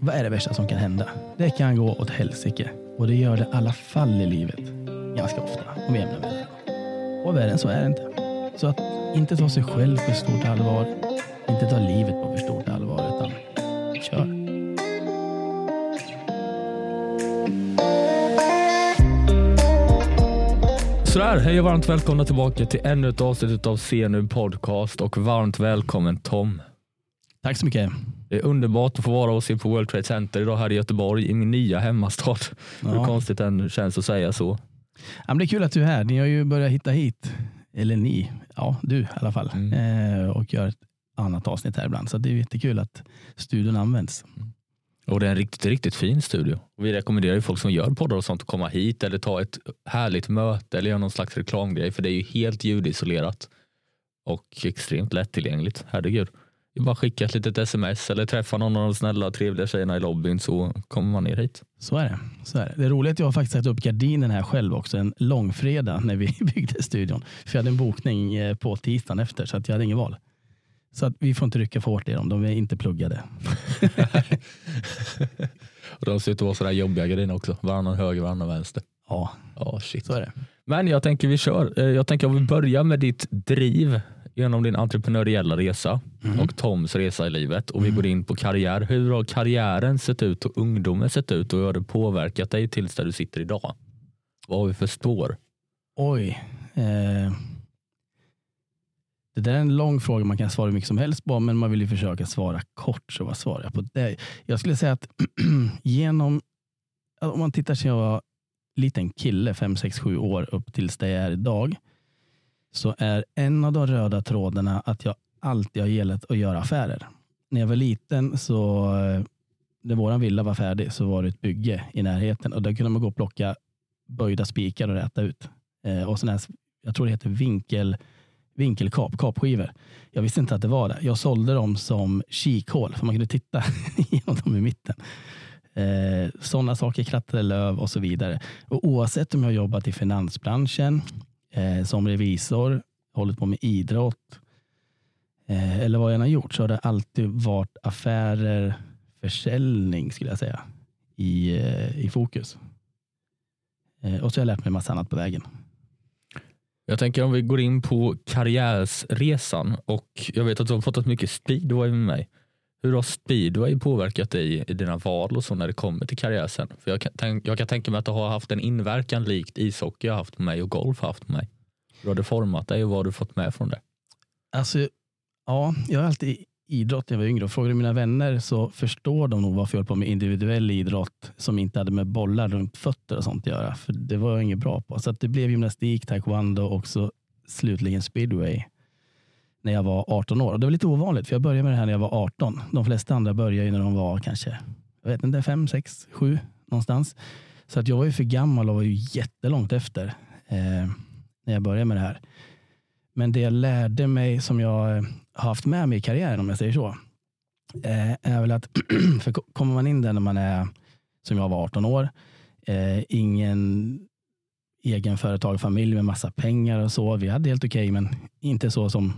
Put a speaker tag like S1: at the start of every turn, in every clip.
S1: vad är det värsta som kan hända? Det kan gå åt helsike och det gör det i alla fall i livet. Ganska ofta, om jämna mellanrum. Och värre än så är det inte. Så att inte ta sig själv för stort allvar, inte ta livet på för stort allvar, utan kör.
S2: Sådär, hej och varmt välkomna tillbaka till ännu ett avsnitt av Se nu podcast och varmt välkommen Tom.
S1: Tack så mycket.
S2: Det är underbart att få vara och se på World Trade Center idag här i Göteborg i min nya hemmastad. Ja. Hur konstigt än känns att säga så.
S1: Ja, men det är kul att du är här. Ni har ju börjat hitta hit, eller ni, ja du i alla fall, mm. eh, och gör ett annat avsnitt här ibland. Så det är jättekul att studion används. Mm.
S2: Och det är en riktigt, riktigt fin studio. vi rekommenderar ju folk som gör poddar och sånt att komma hit eller ta ett härligt möte eller göra någon slags reklamgrej. För det är ju helt ljudisolerat och extremt lättillgängligt. Herregud. Bara skicka ett litet sms eller träffa någon av de snälla trevliga tjejerna i lobbyn så kommer man ner hit.
S1: Så är det. Så är det. det är roligt att jag har faktiskt satt upp gardinen här själv också en långfredag när vi byggde studion. För jag hade en bokning eh, på tisdagen efter så att jag hade ingen val. Så att vi får inte rycka för hårt i dem, de är inte pluggade.
S2: och de ser ut att vara sådär jobbiga gardiner också, varannan höger, varannan vänster.
S1: Ja, ja shit. så är det.
S2: Men jag tänker vi kör. Eh, jag tänker att vi börjar med ditt driv genom din entreprenöriella resa mm. och Toms resa i livet och vi mm. går in på karriär. Hur har karriären sett ut och ungdomen sett ut och hur har det påverkat dig tills där du sitter idag? Vad har vi för spår?
S1: Oj. Eh, det där är en lång fråga man kan svara hur mycket som helst på, men man vill ju försöka svara kort. Så vad svarar jag på det? Jag skulle säga att genom, om man tittar sen jag var liten kille, 5, 6, 7 år upp tills det jag är idag, så är en av de röda trådarna att jag alltid har gillat att göra affärer. När jag var liten så eh, när vår villa var färdig så var det ett bygge i närheten och där kunde man gå och plocka böjda spikar och räta ut. Eh, och här, jag tror det heter vinkel vinkelkap, kapskivor. Jag visste inte att det var det. Jag sålde dem som kikhål för man kunde titta genom dem i mitten. Eh, Sådana saker, krattade löv och så vidare. Och oavsett om jag jobbat i finansbranschen, eh, som revisor, hållit på med idrott eh, eller vad jag än har gjort så har det alltid varit affärer, försäljning skulle jag säga i, eh, i fokus. Eh, och så har jag lärt mig massa annat på vägen.
S2: Jag tänker om vi går in på karriärsresan och jag vet att du har pratat mycket speedway med mig. Hur har speedway påverkat dig i dina val och så när det kommer till karriären? För jag kan, jag kan tänka mig att det har haft en inverkan likt ishockey har haft på mig och golf har haft på mig. Hur har det format dig och vad har du fått med från det?
S1: Alltså, ja, jag har alltid idrott när jag var yngre. Och frågar du mina vänner så förstår de nog varför jag höll på med individuell idrott som inte hade med bollar runt fötter och sånt att göra. För det var jag inget bra på. Så det blev gymnastik, taekwondo och så slutligen speedway när jag var 18 år. Och det var lite ovanligt för jag började med det här när jag var 18. De flesta andra började när de var kanske jag vet inte, 5, 6, 7 någonstans. Så att jag var ju för gammal och var ju jättelångt efter eh, när jag började med det här. Men det jag lärde mig som jag eh, har haft med mig i karriären, om jag säger så, eh, är väl att för kommer man in där när man är, som jag var 18 år, eh, ingen egen företag, familj med massa pengar och så. Vi hade helt okej, okay, men inte så som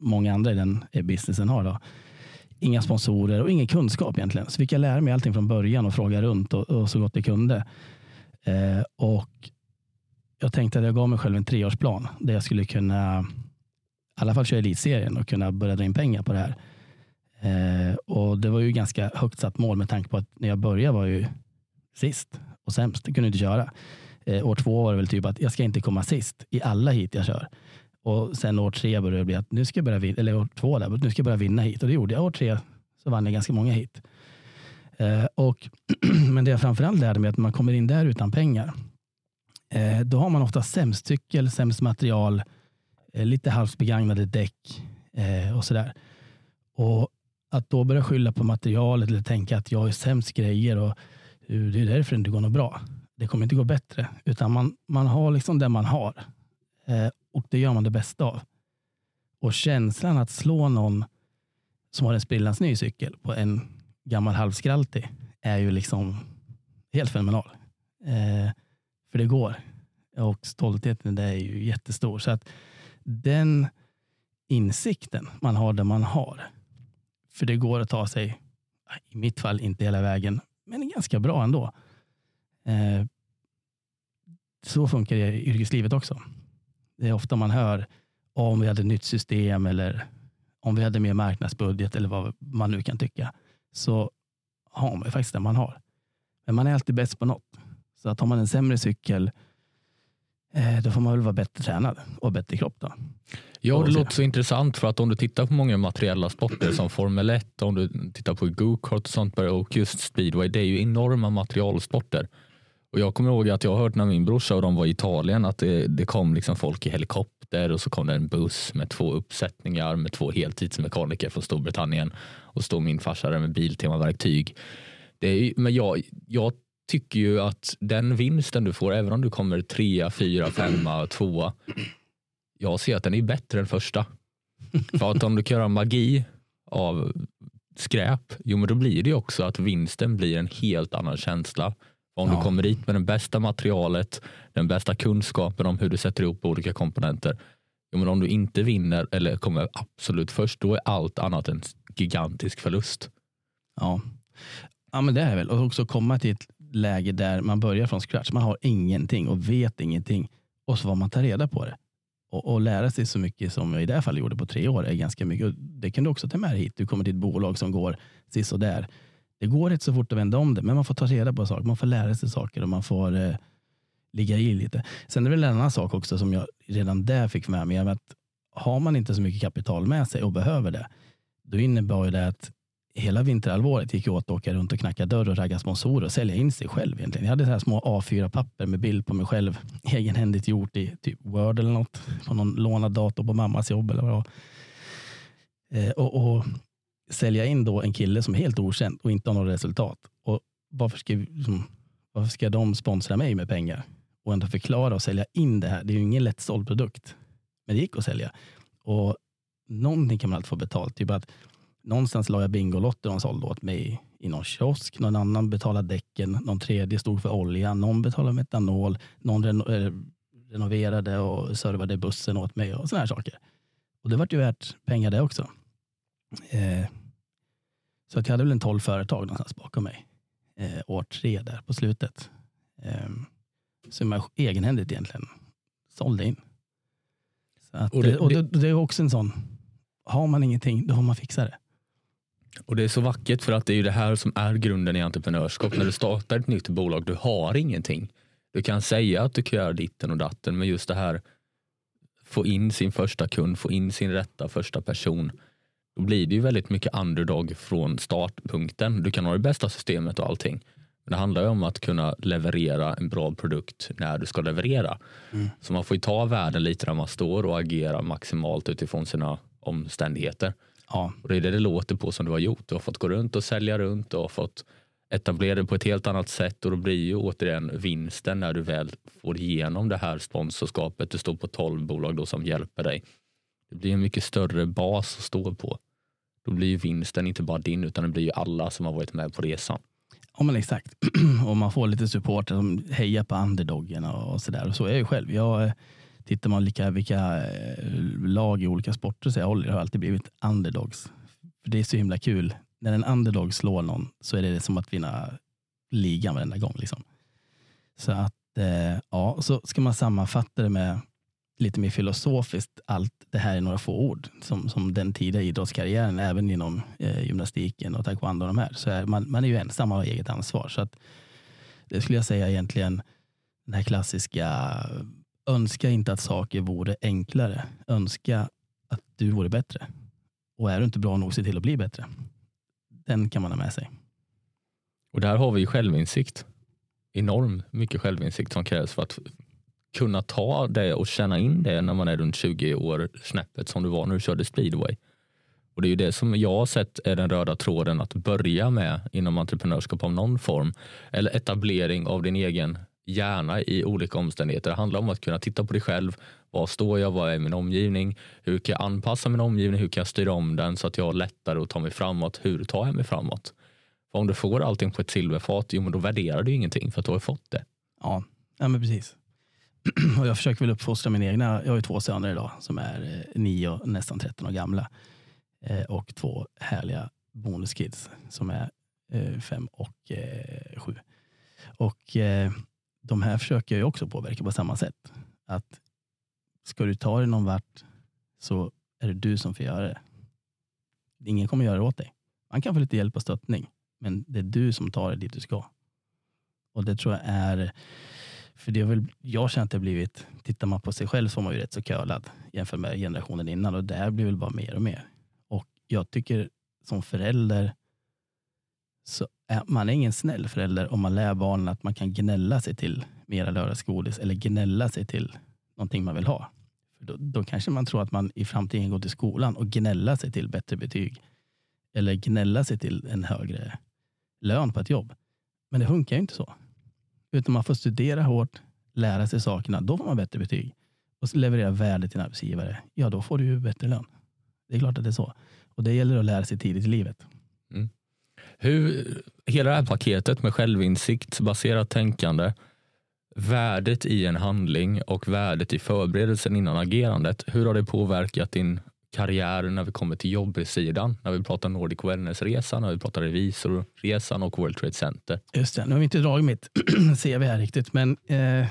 S1: många andra i den eh, businessen har. Då. Inga sponsorer och ingen kunskap egentligen. Så fick jag lära mig allting från början och fråga runt och, och så gott jag kunde. Eh, och jag tänkte att jag gav mig själv en treårsplan där jag skulle kunna i alla fall köra elitserien och kunna börja dra in pengar på det här. Eh, och Det var ju ganska högt satt mål med tanke på att när jag började var jag ju sist och sämst. Det kunde inte köra. Eh, år två var det väl typ att jag ska inte komma sist i alla hit jag kör. Och sen år tre började det bli att nu ska jag börja vinna, eller år två där, nu ska jag börja vinna hit. Och det gjorde jag. År tre så vann jag ganska många hit. Eh, och, men det jag framförallt lärde mig är att man kommer in där utan pengar. Eh, då har man ofta sämst cykel, sämst material, eh, lite halvt begagnade däck eh, och sådär. Och att då börja skylla på materialet eller tänka att jag har sämst grejer och det är därför det inte går något bra. Det kommer inte gå bättre, utan man, man har liksom det man har Eh, och det gör man det bästa av. Och känslan att slå någon som har en sprillans ny cykel på en gammal halvskraltig är ju liksom helt fenomenal. Eh, för det går. Och stoltheten det är ju jättestor. Så att den insikten man har där man har, för det går att ta sig i mitt fall inte hela vägen, men ganska bra ändå. Eh, så funkar det i yrkeslivet också. Det är ofta man hör om vi hade ett nytt system eller om vi hade mer marknadsbudget eller vad man nu kan tycka. Så har man faktiskt det man har. Men man är alltid bäst på något. Så att har man en sämre cykel, eh, då får man väl vara bättre tränad och bättre kropp. Då.
S2: Ja, det låter så intressant för att om du tittar på många materiella sporter som Formel 1, om du tittar på go-kart och sånt och just speedway, det är ju enorma materialsporter. Och jag kommer ihåg att jag har hört när min brorsa och de var i Italien att det, det kom liksom folk i helikopter och så kom det en buss med två uppsättningar med två heltidsmekaniker från Storbritannien och stod min farsa där med Biltema-verktyg. Det är, men jag, jag tycker ju att den vinsten du får, även om du kommer trea, fyra, femma, tvåa, jag ser att den är bättre än första. För att om du kan göra magi av skräp, jo men då blir det ju också att vinsten blir en helt annan känsla. Om ja. du kommer dit med det bästa materialet, den bästa kunskapen om hur du sätter ihop olika komponenter. Men om du inte vinner eller kommer absolut först, då är allt annat en gigantisk förlust.
S1: Ja, ja men det är väl. Och också komma till ett läge där man börjar från scratch. Man har ingenting och vet ingenting. Och så får man ta reda på det. Och, och lära sig så mycket som jag i det här fallet gjorde på tre år är ganska mycket. Och det kan du också ta med dig hit. Du kommer till ett bolag som går sisådär. Det går inte så fort att vända om det, men man får ta reda på saker. Man får lära sig saker och man får eh, ligga i lite. Sen är det väl en annan sak också som jag redan där fick med mig. Att har man inte så mycket kapital med sig och behöver det, då innebär det att hela vinterhalvåret gick jag åt att åka runt och knacka dörr och ragga sponsorer och sälja in sig själv. egentligen. Jag hade så här små A4-papper med bild på mig själv, egenhändigt gjort i typ Word eller något, på någon lånad dator på mammas jobb eller vad det var. Eh, och, och, sälja in då en kille som är helt okänd och inte har något resultat. Och varför, ska, liksom, varför ska de sponsra mig med pengar och ändå förklara och sälja in det här? Det är ju ingen lättsåld produkt, men det gick att sälja. Och någonting kan man alltid få betalt. Typ att någonstans la jag Bingolotter och de sålde åt mig i någon kiosk. Någon annan betalade däcken, någon tredje stod för olja, någon betalade metanol, någon reno eh, renoverade och servade bussen åt mig och sådana här saker. Och det vart ju värt pengar det också. Eh, så att jag hade väl en tolv företag någonstans bakom mig. Eh, år tre där på slutet. Eh, som jag egenhändigt egentligen sålde in. Så att, och, det, och det, det, är också en sån, har man ingenting då får man fixa det.
S2: Och Det är så vackert för att det är det här som är grunden i entreprenörskap. När du startar ett nytt bolag, du har ingenting. Du kan säga att du kan göra ditten och datten, men just det här få in sin första kund, få in sin rätta första person då blir det ju väldigt mycket underdog från startpunkten. Du kan ha det bästa systemet och allting. Men det handlar ju om att kunna leverera en bra produkt när du ska leverera. Mm. Så man får ju ta världen lite där man står och agera maximalt utifrån sina omständigheter. Ja. Och det är det det låter på som du har gjort. Du har fått gå runt och sälja runt och fått etablera det på ett helt annat sätt och då blir ju återigen vinsten när du väl får igenom det här sponsorskapet. Du står på 12 bolag då som hjälper dig det blir en mycket större bas att stå på. Då blir vinsten inte bara din utan det blir ju alla som har varit med på resan.
S1: Ja men exakt. och man får lite support som hejar på underdoggen och sådär. Och så är jag ju själv. Jag, eh, tittar man lika, vilka eh, lag i olika sporter så jag håller har alltid blivit underdogs. För Det är så himla kul. När en underdog slår någon så är det som att vinna ligan varenda gång. Liksom. Så att eh, ja, så ska man sammanfatta det med lite mer filosofiskt allt det här i några få ord. Som, som den tidiga idrottskarriären, även inom eh, gymnastiken och taekwondo och de här. Så är man, man är ju ensam och har eget ansvar. Så att, det skulle jag säga egentligen den här klassiska önska inte att saker vore enklare. Önska att du vore bättre. Och är du inte bra nog, se till att bli bättre. Den kan man ha med sig.
S2: Och där har vi självinsikt. Enormt mycket självinsikt som krävs för att kunna ta det och känna in det när man är runt 20 år snäppet som du var när du körde speedway. Och Det är ju det som jag har sett är den röda tråden att börja med inom entreprenörskap av någon form. Eller etablering av din egen hjärna i olika omständigheter. Det handlar om att kunna titta på dig själv. Var står jag? Vad är min omgivning? Hur kan jag anpassa min omgivning? Hur kan jag styra om den så att jag har lättare att ta mig framåt? Hur tar jag mig framåt? För om du får allting på ett silverfat, jo, men då värderar du ingenting för att du har fått det.
S1: Ja, ja men precis. och jag försöker väl uppfostra min egna. Jag har ju två söner idag som är eh, nio och nästan 13 år gamla. Eh, och två härliga bonuskids som är eh, fem och eh, sju. Och eh, de här försöker jag också påverka på samma sätt. Att ska du ta dig någon vart så är det du som får göra det. Ingen kommer göra det åt dig. Man kan få lite hjälp och stöttning, men det är du som tar dig dit du ska. Och det tror jag är, för det har väl, jag känner att det har blivit, tittar man på sig själv så var man ju rätt så kölad jämfört med generationen innan och det här blir väl bara mer och mer. Och jag tycker som förälder så är man är ingen snäll förälder om man lär barnen att man kan gnälla sig till mera lördagsgodis eller gnälla sig till någonting man vill ha. För då, då kanske man tror att man i framtiden går till skolan och gnälla sig till bättre betyg eller gnälla sig till en högre lön på ett jobb. Men det funkar ju inte så. Utan man får studera hårt, lära sig sakerna, då får man bättre betyg. Och leverera värde till en arbetsgivare, ja då får du ju bättre lön. Det är klart att det är så. Och det gäller att lära sig tidigt i livet. Mm.
S2: Hur, hela det här paketet med självinsikt, baserat tänkande, värdet i en handling och värdet i förberedelsen innan agerandet. Hur har det påverkat din karriären när vi kommer till jobbsidan? När vi pratar Nordic Wellness-resan, när vi pratar revisorresan och World Trade Center.
S1: Just det, nu har vi inte dragit mitt CV här riktigt, men eh,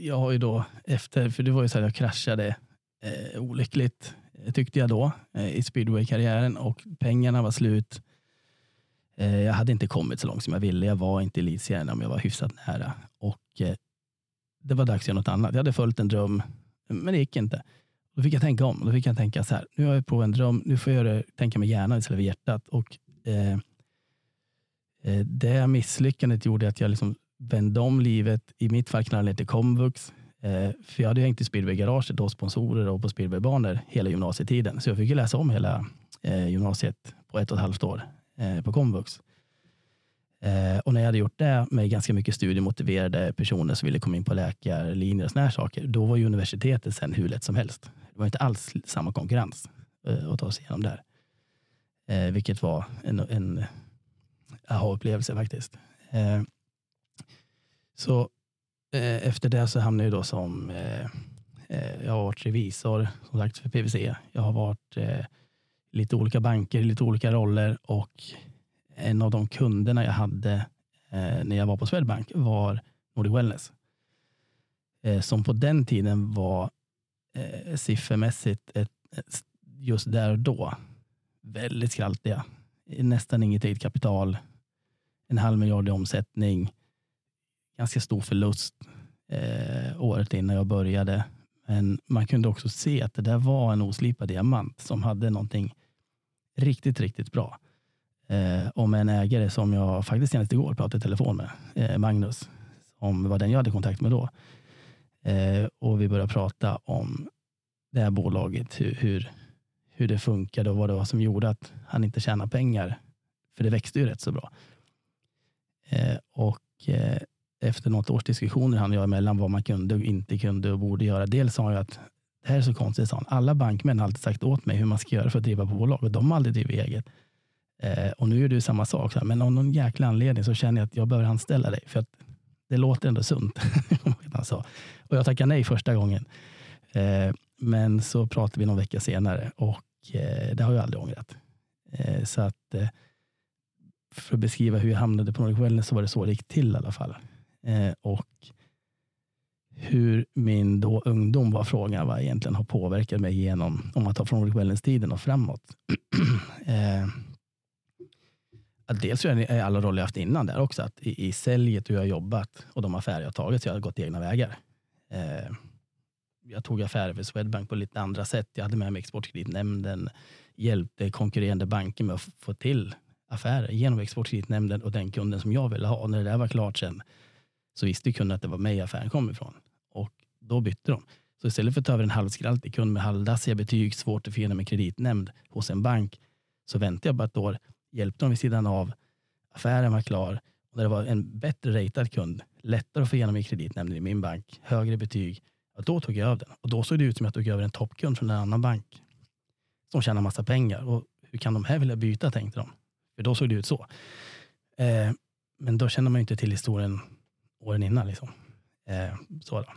S1: jag har ju då efter, för det var ju så att jag kraschade eh, olyckligt eh, tyckte jag då eh, i speedway-karriären och pengarna var slut. Eh, jag hade inte kommit så långt som jag ville. Jag var inte elitserien om jag var hyfsat nära. Och eh, det var dags att göra något annat. Jag hade följt en dröm, men det gick inte. Då fick jag tänka om. Då fick jag tänka så här, nu har jag provat en dröm, nu får jag göra, tänka med hjärnan istället för hjärtat. Och, eh, eh det misslyckandet gjorde att jag liksom vände om livet. I mitt fall knallade jag till komvux. Eh, för jag hade hängt i speedwaygaraget och sponsorer och på speedwaybanor hela gymnasietiden. Så jag fick läsa om hela eh, gymnasiet på ett och ett halvt år eh, på komvux. Eh, och när jag hade gjort det med ganska mycket studiemotiverade personer som ville komma in på läkarlinjer och såna här saker, då var ju universitetet sen hur lätt som helst. Det var inte alls samma konkurrens eh, att ta sig igenom där. Eh, vilket var en, en aha-upplevelse faktiskt. Eh, så eh, efter det så hamnade jag då som, eh, eh, jag har varit revisor som sagt för PWC. Jag har varit eh, lite olika banker, lite olika roller och en av de kunderna jag hade eh, när jag var på Swedbank var Nordic Wellness. Eh, som på den tiden var eh, siffermässigt ett, ett, just där och då väldigt skraltiga. Nästan inget eget kapital, en halv miljard i omsättning, ganska stor förlust eh, året innan jag började. Men man kunde också se att det där var en oslipad diamant som hade någonting riktigt, riktigt bra. Eh, och med en ägare som jag faktiskt senast igår pratade i telefon med, eh, Magnus, som var den jag hade kontakt med då. Eh, och vi började prata om det här bolaget, hur, hur, hur det funkade och vad det var som gjorde att han inte tjänade pengar. För det växte ju rätt så bra. Eh, och eh, efter något års diskussioner han och jag emellan vad man kunde och inte kunde och borde göra. Dels sa jag att det här är så konstigt, sa han. Alla bankmän har alltid sagt åt mig hur man ska göra för att driva bolag och de har aldrig drivit eget. Eh, och nu är det samma sak, så här, men av någon jäkla anledning så känner jag att jag behöver anställa dig för att det låter ändå sunt. han sa. Och jag tackade nej första gången. Eh, men så pratade vi någon vecka senare och eh, det har jag aldrig ångrat. Eh, så att eh, för att beskriva hur jag hamnade på Nordic Wellness så var det så det gick till i alla fall. Eh, och hur min då ungdom var frågan vad egentligen har påverkat mig genom, om man tar från Nordic Wellness-tiden och framåt. eh, dels är jag i alla roller jag haft innan där också, att i, i säljet hur jag har jobbat och de affärer jag har tagit, så jag har gått egna vägar. Eh, jag tog affärer för Swedbank på lite andra sätt. Jag hade med mig Exportkreditnämnden, hjälpte konkurrerande banker med att få till affärer genom Exportkreditnämnden och den kunden som jag ville ha. Och när det där var klart sen så visste kunden att det var mig affären kom ifrån. Och då bytte de. Så istället för att ta över en halvskraltig kund med halvdassiga betyg, svårt att förena med kreditnämnd hos en bank, så väntade jag bara ett år, hjälpte dem vid sidan av, affären var klar och när det var en bättre ratad kund, lättare att få igenom i kreditnämnden i min bank, högre betyg, ja, då tog jag över den. Och då såg det ut som att jag tog över en toppkund från en annan bank som tjänar massa pengar. Och hur kan de här vilja byta, tänkte de. För då såg det ut så. Eh, men då känner man ju inte till historien åren innan. Liksom. Eh, så då.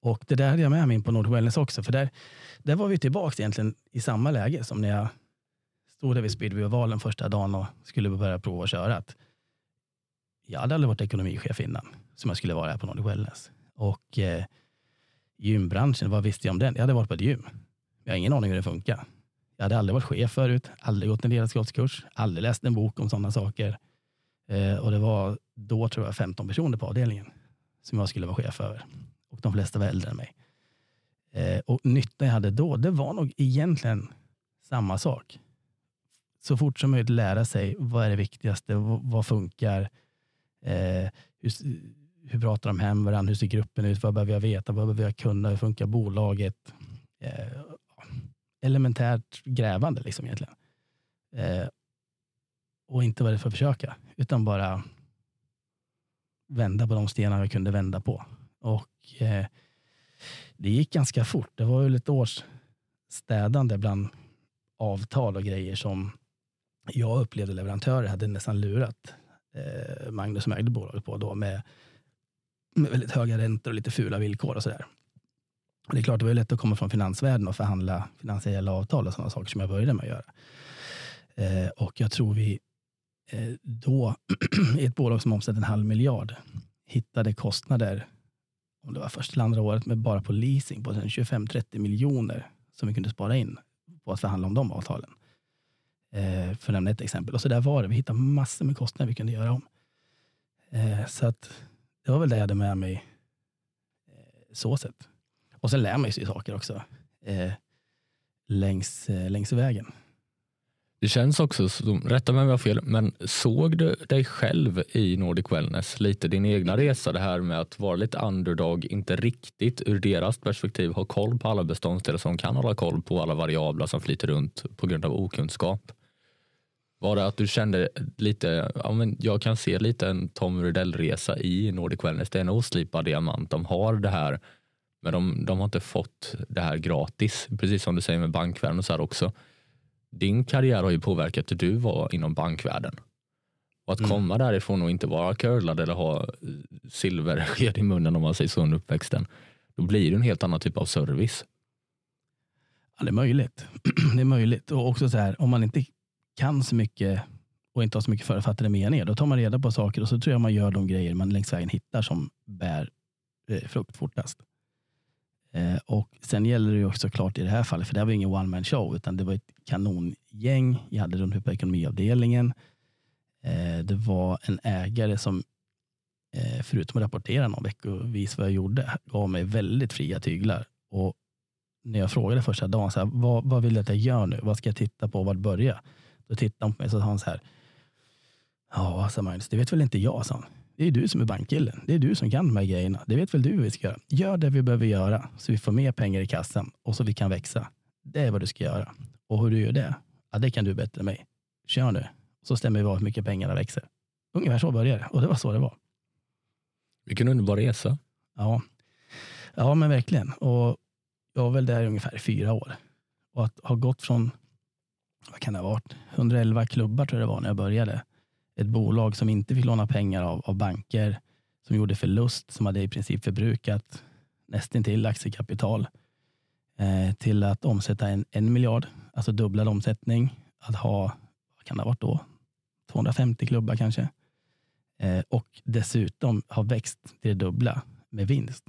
S1: Och det där hade jag med mig in på Nord Wellness också, för där, där var vi tillbaka egentligen i samma läge som när jag stod där vid speedway-ovalen första dagen och skulle börja prova att köra. Att jag hade aldrig varit ekonomichef innan, som jag skulle vara här på Nordic Wellness. Och eh, gymbranschen, vad visste jag om den? Jag hade varit på ett gym. Jag har ingen aning hur det funkar. Jag hade aldrig varit chef förut, aldrig gått en ledarskapskurs, aldrig läst en bok om sådana saker. Eh, och det var då tror jag 15 personer på avdelningen som jag skulle vara chef över. Och de flesta var äldre än mig. Eh, och nyttan jag hade då, det var nog egentligen samma sak. Så fort som möjligt lära sig vad är det viktigaste, vad, vad funkar, eh, hur, hur pratar de hem varandra, hur ser gruppen ut, vad behöver jag veta, vad behöver jag kunna, hur funkar bolaget? Eh, elementärt grävande liksom egentligen. Eh, och inte vara för att försöka, utan bara vända på de stenar jag kunde vända på. Och eh, det gick ganska fort. Det var ju ett års städande bland avtal och grejer som jag upplevde leverantörer hade nästan lurat eh, Magnus som ägde bolaget på då med, med väldigt höga räntor och lite fula villkor och sådär. Det är klart, det var ju lätt att komma från finansvärlden och förhandla finansiella avtal och sådana saker som jag började med att göra. Eh, och jag tror vi eh, då, i ett bolag som omsätter en halv miljard, hittade kostnader, om det var första eller andra året, med bara på leasing på 25-30 miljoner som vi kunde spara in på att förhandla om de avtalen. Eh, för att nämna ett exempel. Och så där var det. Vi hittade massor med kostnader vi kunde göra om. Eh, så att det var väl det jag hade med mig eh, så sett. Och sen lär man sig saker också eh, längs, eh, längs vägen.
S2: Det känns också, som, rätta mig om jag har fel, men såg du dig själv i Nordic Wellness, lite din egna resa, det här med att vara lite underdog, inte riktigt ur deras perspektiv ha koll på alla beståndsdelar som kan hålla koll på alla variabler som flyter runt på grund av okunskap? Var det att du kände lite, ja, men jag kan se lite en Tom Rydell-resa i Nordic Wellness, det är en oslipad diamant, de har det här men de, de har inte fått det här gratis, precis som du säger med bankvärlden och så här också. Din karriär har ju påverkat hur du var inom bankvärlden. Och att mm. komma därifrån och inte vara curlad eller ha silversked i munnen om man säger så under uppväxten. Då blir det en helt annan typ av service.
S1: Ja, det är möjligt. det är möjligt. Och också så här, om man inte kan så mycket och inte har så mycket förutfattade meningar, då tar man reda på saker och så tror jag man gör de grejer man längs vägen hittar som bär eh, frukt fortast. Eh, och Sen gäller det ju också klart i det här fallet, för det här var ingen one man show, utan det var ett kanongäng. Jag hade runt på ekonomiavdelningen. Eh, det var en ägare som, eh, förutom att rapportera någon veckovis vad jag gjorde, gav mig väldigt fria tyglar. Och när jag frågade första dagen, så här, vad, vad vill du att jag gör nu? Vad ska jag titta på? Var börja? Då tittade han på mig och sa han så här, ja, sa Magnus, det vet väl inte jag, sa han. Det är du som är bankkillen. Det är du som kan de här grejerna. Det vet väl du hur vi ska göra. Gör det vi behöver göra så vi får mer pengar i kassan och så vi kan växa. Det är vad du ska göra. Och hur du gör det, ja, det kan du bättre än mig. Kör nu, så stämmer vi av hur mycket pengarna växer. Ungefär så började det och det var så det var.
S2: Vilken underbar resa.
S1: Ja, ja men verkligen. Och jag var väl där i ungefär fyra år. Och att ha gått från, vad kan det ha varit, 111 klubbar tror jag det var när jag började ett bolag som inte fick låna pengar av, av banker, som gjorde förlust, som hade i princip förbrukat nästintill aktiekapital, eh, till att omsätta en, en miljard, alltså dubblad omsättning, att ha, vad kan det ha varit då, 250 klubbar kanske. Eh, och dessutom ha växt till det dubbla med vinst.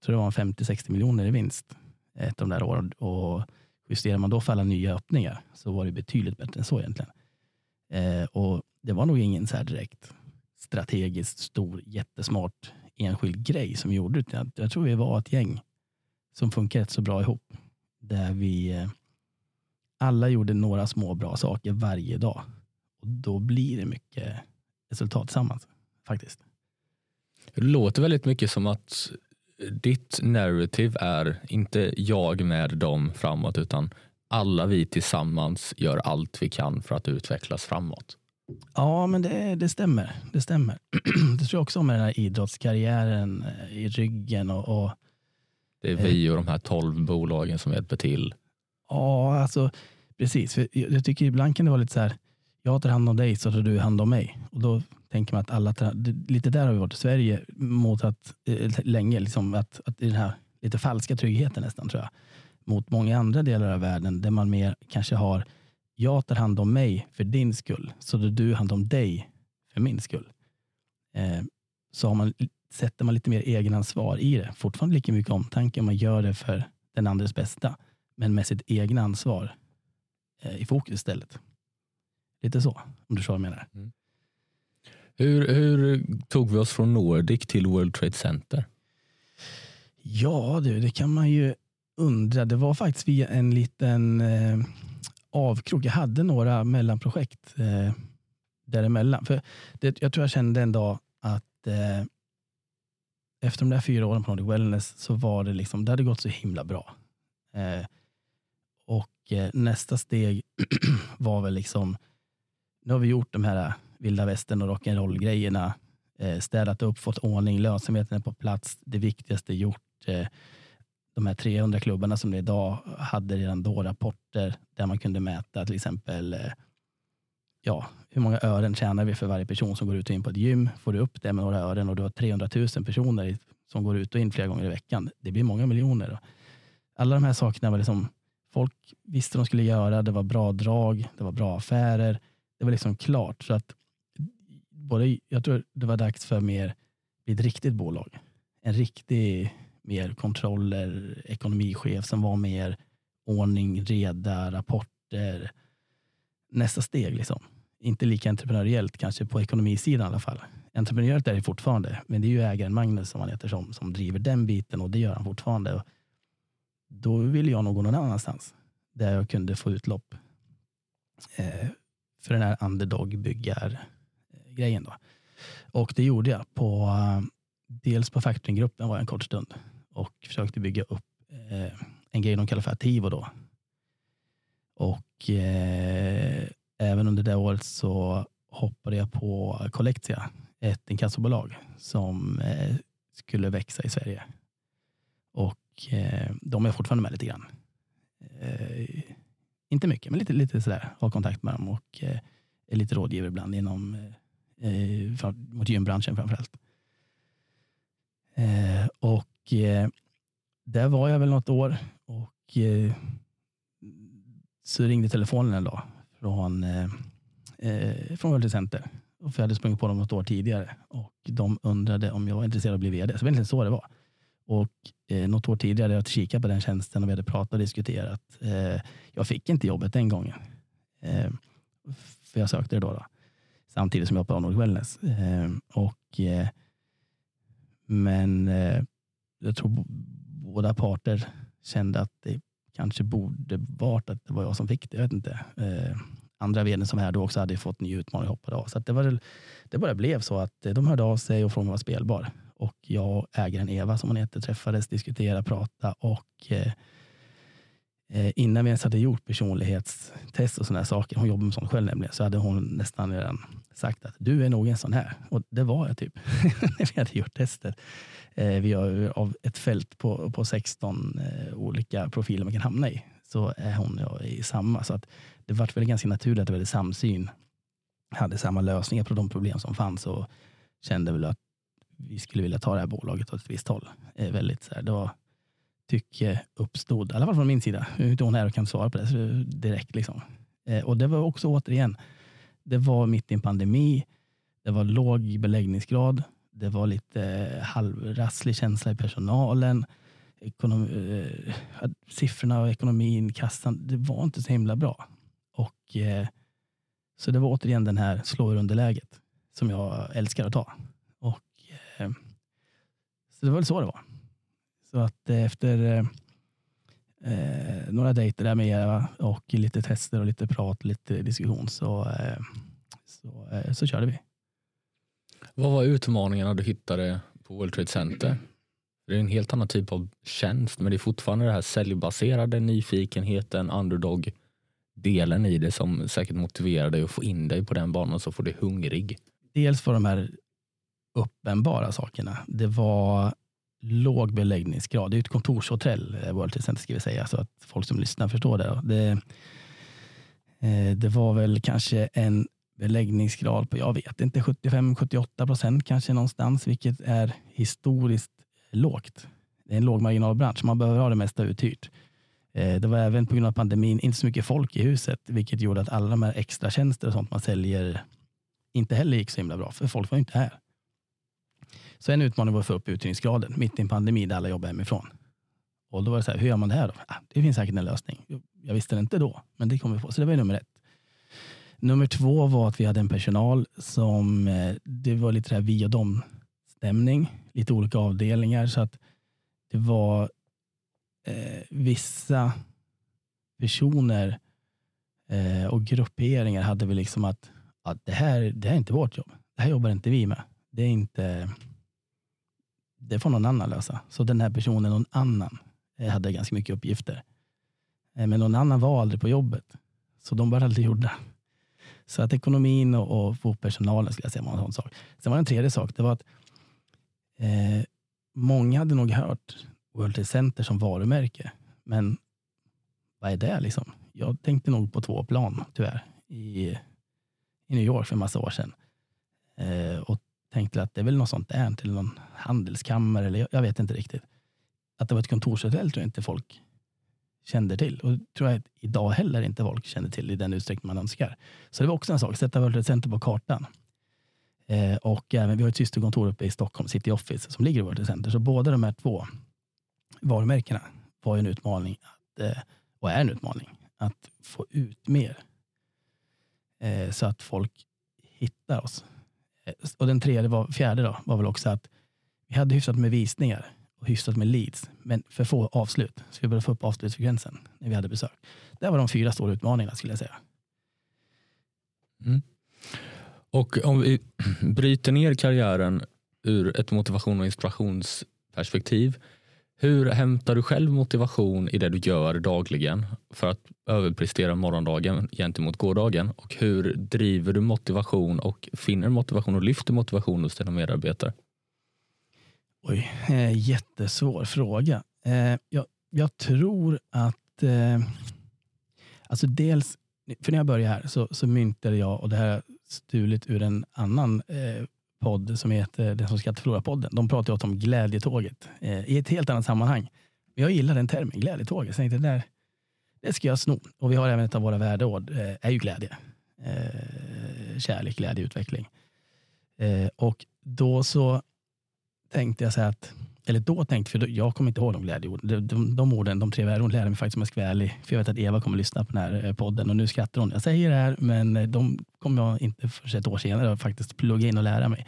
S1: Jag tror det var 50-60 miljoner i vinst ett av de där åren. Och justerar man då för alla nya öppningar så var det betydligt bättre än så egentligen. Eh, och det var nog ingen så här direkt strategiskt stor, jättesmart enskild grej som vi gjorde. Jag, jag tror vi var ett gäng som funkar rätt så bra ihop. Där vi eh, alla gjorde några små bra saker varje dag. Och Då blir det mycket resultat tillsammans faktiskt.
S2: Det låter väldigt mycket som att ditt narrative är inte jag med dem framåt utan alla vi tillsammans gör allt vi kan för att utvecklas framåt.
S1: Ja, men det, det stämmer. Det stämmer. Det tror jag också med den här idrottskarriären eh, i ryggen. Och, och
S2: det är vi och de här tolv bolagen som hjälper till.
S1: Ja, alltså precis. För jag tycker ibland kan det vara lite så här, jag tar hand om dig så tar du hand om mig. Och då tänker man att alla, lite där har vi varit i Sverige mot att eh, länge, liksom att, att den här lite falska tryggheten nästan tror jag. Mot många andra delar av världen där man mer kanske har jag tar hand om mig för din skull, så tar du hand om dig för min skull. Eh, så har man, sätter man lite mer egenansvar i det. Fortfarande lika mycket omtanke, man gör det för den andres bästa, men med sitt egna ansvar i fokus istället. Lite så, om du jag menar.
S2: Mm. Hur, hur tog vi oss från Nordic till World Trade Center?
S1: Ja du, det kan man ju undra. Det var faktiskt via en liten eh, avkrok. Jag hade några mellanprojekt eh, däremellan. För det, jag tror jag kände en dag att eh, efter de där fyra åren på Nordic Wellness så var det liksom, det hade gått så himla bra. Eh, eh, Eh, nästa steg var väl liksom, nu har vi gjort de här eh, vilda västern och rock'n'roll-grejerna, eh, städat upp, fått ordning, lönsamheten är på plats, det viktigaste gjort. De här 300 klubbarna som det är idag hade redan då rapporter där man kunde mäta till exempel ja, hur många ören tjänar vi för varje person som går ut och in på ett gym. Får du upp det med några ören och du har 300 000 personer som går ut och in flera gånger i veckan. Det blir många miljoner. Alla de här sakerna var liksom, folk visste vad de skulle göra. Det var bra drag, det var bra affärer. Det var liksom klart. Så att både, jag tror det var dags för mer, ett riktigt bolag. En riktig mer kontroller, ekonomichef som var mer ordning, reda, rapporter. Nästa steg liksom. Inte lika entreprenöriellt kanske på ekonomisidan i alla fall. Entreprenöriellt är det fortfarande, men det är ju ägaren Magnus som han heter som, som driver den biten och det gör han fortfarande. Då ville jag nog gå någon annanstans där jag kunde få utlopp eh, för den här underdog-byggar-grejen. Och det gjorde jag på dels på factoringgruppen var jag en kort stund och försökte bygga upp eh, en grej de kallar för Ativo då. Och eh, även under det året så hoppade jag på Collectia, ett inkassobolag som eh, skulle växa i Sverige. Och eh, de är fortfarande med lite grann. Eh, inte mycket, men lite, lite sådär. Har kontakt med dem och eh, är lite rådgivare ibland inom eh, eh mot gymbranschen framförallt. Eh, och eh, där var jag väl något år och eh, så ringde telefonen en dag från, eh, eh från World Center. För jag hade sprungit på dem något år tidigare och de undrade om jag var intresserad av att bli vd. Så det var egentligen så det var. Och eh, något år tidigare hade jag kikat på den tjänsten och vi hade pratat och diskuterat. Eh, jag fick inte jobbet den gången. Eh, för jag sökte det då. då samtidigt som jag hoppade av Nordic Wellness. Eh, och eh, men eh, jag tror båda parter kände att det kanske borde varit att det var jag som fick det. Jag vet inte. Eh, andra vd som var här då också hade fått ny utmaning och hoppade av. Så det, var, det bara blev så att eh, de hörde av sig och frågade om jag var spelbar. Och jag och ägaren Eva, som hon heter, träffades, diskuterade, pratade och eh, eh, innan vi ens hade gjort personlighetstest och sådana saker, hon jobbar med sånt själv nämligen, så hade hon nästan redan sagt att du är nog en sån här. Och det var jag typ, när vi hade gjort testet. Eh, vi har av ett fält på, på 16 eh, olika profiler man kan hamna i, så är hon och jag i samma. Så att det vart väl ganska naturligt att vi hade samsyn, hade samma lösningar på de problem som fanns och kände väl att vi skulle vilja ta det här bolaget åt ett visst håll. Eh, väldigt så här, det var, tycke uppstod, i alla fall från min sida. Nu är inte hon här och kan svara på det direkt. Liksom. Eh, och det var också återigen, det var mitt i en pandemi, det var låg beläggningsgrad, det var lite eh, halvrasslig känsla i personalen. Ekonom, eh, siffrorna och ekonomin, kassan, det var inte så himla bra. Och, eh, så det var återigen den här slå ur underläget som jag älskar att ta. Eh, så det var väl så det var. Så att eh, efter eh, några dejter där med Eva och lite tester och lite prat, lite diskussion så, eh, så, eh, så körde vi.
S2: Vad var utmaningarna du hittade på World Trade Center? Det är en helt annan typ av tjänst, men det är fortfarande det här säljbaserade nyfikenheten, underdog-delen i det som säkert motiverar dig att få in dig på den banan så får du hungrig.
S1: Dels för de här uppenbara sakerna. Det var låg beläggningsgrad. Det är ett kontorshotell, eh, World Trade Center ska vi säga, så att folk som lyssnar förstår det. Det, eh, det var väl kanske en beläggningsgrad på, jag vet inte, 75-78 procent kanske någonstans, vilket är historiskt lågt. Det är en lågmarginalbransch, man behöver ha det mesta uthyrt. Eh, det var även på grund av pandemin inte så mycket folk i huset, vilket gjorde att alla de här extra tjänster och sånt man säljer inte heller gick så himla bra, för folk var inte här. Så en utmaning var att få upp uthyrningsgraden mitt i en pandemi där alla jobbar hemifrån. Och då var det så här, hur gör man det här då? Ah, det finns säkert en lösning. Jag visste det inte då, men det kom vi på. Så det var nummer ett. Nummer två var att vi hade en personal som, eh, det var lite här vi och dem stämning, lite olika avdelningar. Så att det var eh, vissa personer eh, och grupperingar hade vi liksom att, att det, här, det här är inte vårt jobb. Det här jobbar inte vi med. Det är inte det får någon annan lösa. Så den här personen, någon annan, eh, hade ganska mycket uppgifter. Eh, men någon annan var aldrig på jobbet. Så de var aldrig gjorda. Så att ekonomin och, och få personalen skulle jag säga var en sån sak. Sen var det en tredje sak. Det var att eh, många hade nog hört World Trade Center som varumärke. Men vad är det liksom? Jag tänkte nog på två plan tyvärr i, i New York för en massa år sedan. Eh, och tänkte att det är väl något sånt där till någon handelskammare eller jag, jag vet inte riktigt. Att det var ett kontorshotell tror jag inte folk kände till. Och tror jag idag heller inte folk känner till i den utsträckning man önskar. Så det var också en sak, sätta World Trade Center på kartan. Eh, och även, vi har ett systerkontor uppe i Stockholm, City Office, som ligger i World Trade Center. Så båda de här två varumärkena var en utmaning, att, eh, och är en utmaning, att få ut mer. Eh, så att folk hittar oss. Eh, och den tredje, var, fjärde då, var väl också att vi hade hyfsat med visningar och hyfsat med leads, men för få avslut. Så vi började få upp avslutsfrekvensen när vi hade besök. Det var de fyra stora utmaningarna skulle jag säga.
S2: Mm. Och om vi bryter ner karriären ur ett motivation och inspirationsperspektiv. Hur hämtar du själv motivation i det du gör dagligen för att överprestera morgondagen gentemot gårdagen? Och hur driver du motivation och finner motivation och lyfter motivation hos dina medarbetare?
S1: Oj, eh, jättesvår fråga. Eh, jag, jag, tror att, eh, alltså dels, för när jag började här så, så myntade jag, och det här är stulit ur en annan eh, podd som heter Den som ska förlora-podden. De pratar åt om glädjetåget eh, i ett helt annat sammanhang. Jag gillar den termen, glädjetåget. Så jag tänkte, där, det ska jag sno. Och vi har även ett av våra värdeord, eh, är ju glädje. Eh, kärlek, glädje, utveckling. Eh, och då så tänkte jag så här att, eller då tänkte för jag kommer inte ihåg de glädjeorden. De, de, de orden, de tre värdeorden lärde mig faktiskt om jag ska vara ärlig. För jag vet att Eva kommer att lyssna på den här eh, podden och nu skrattar hon. Jag säger det här, men eh, de kommer jag inte för ett år senare faktiskt plugga in och lära mig.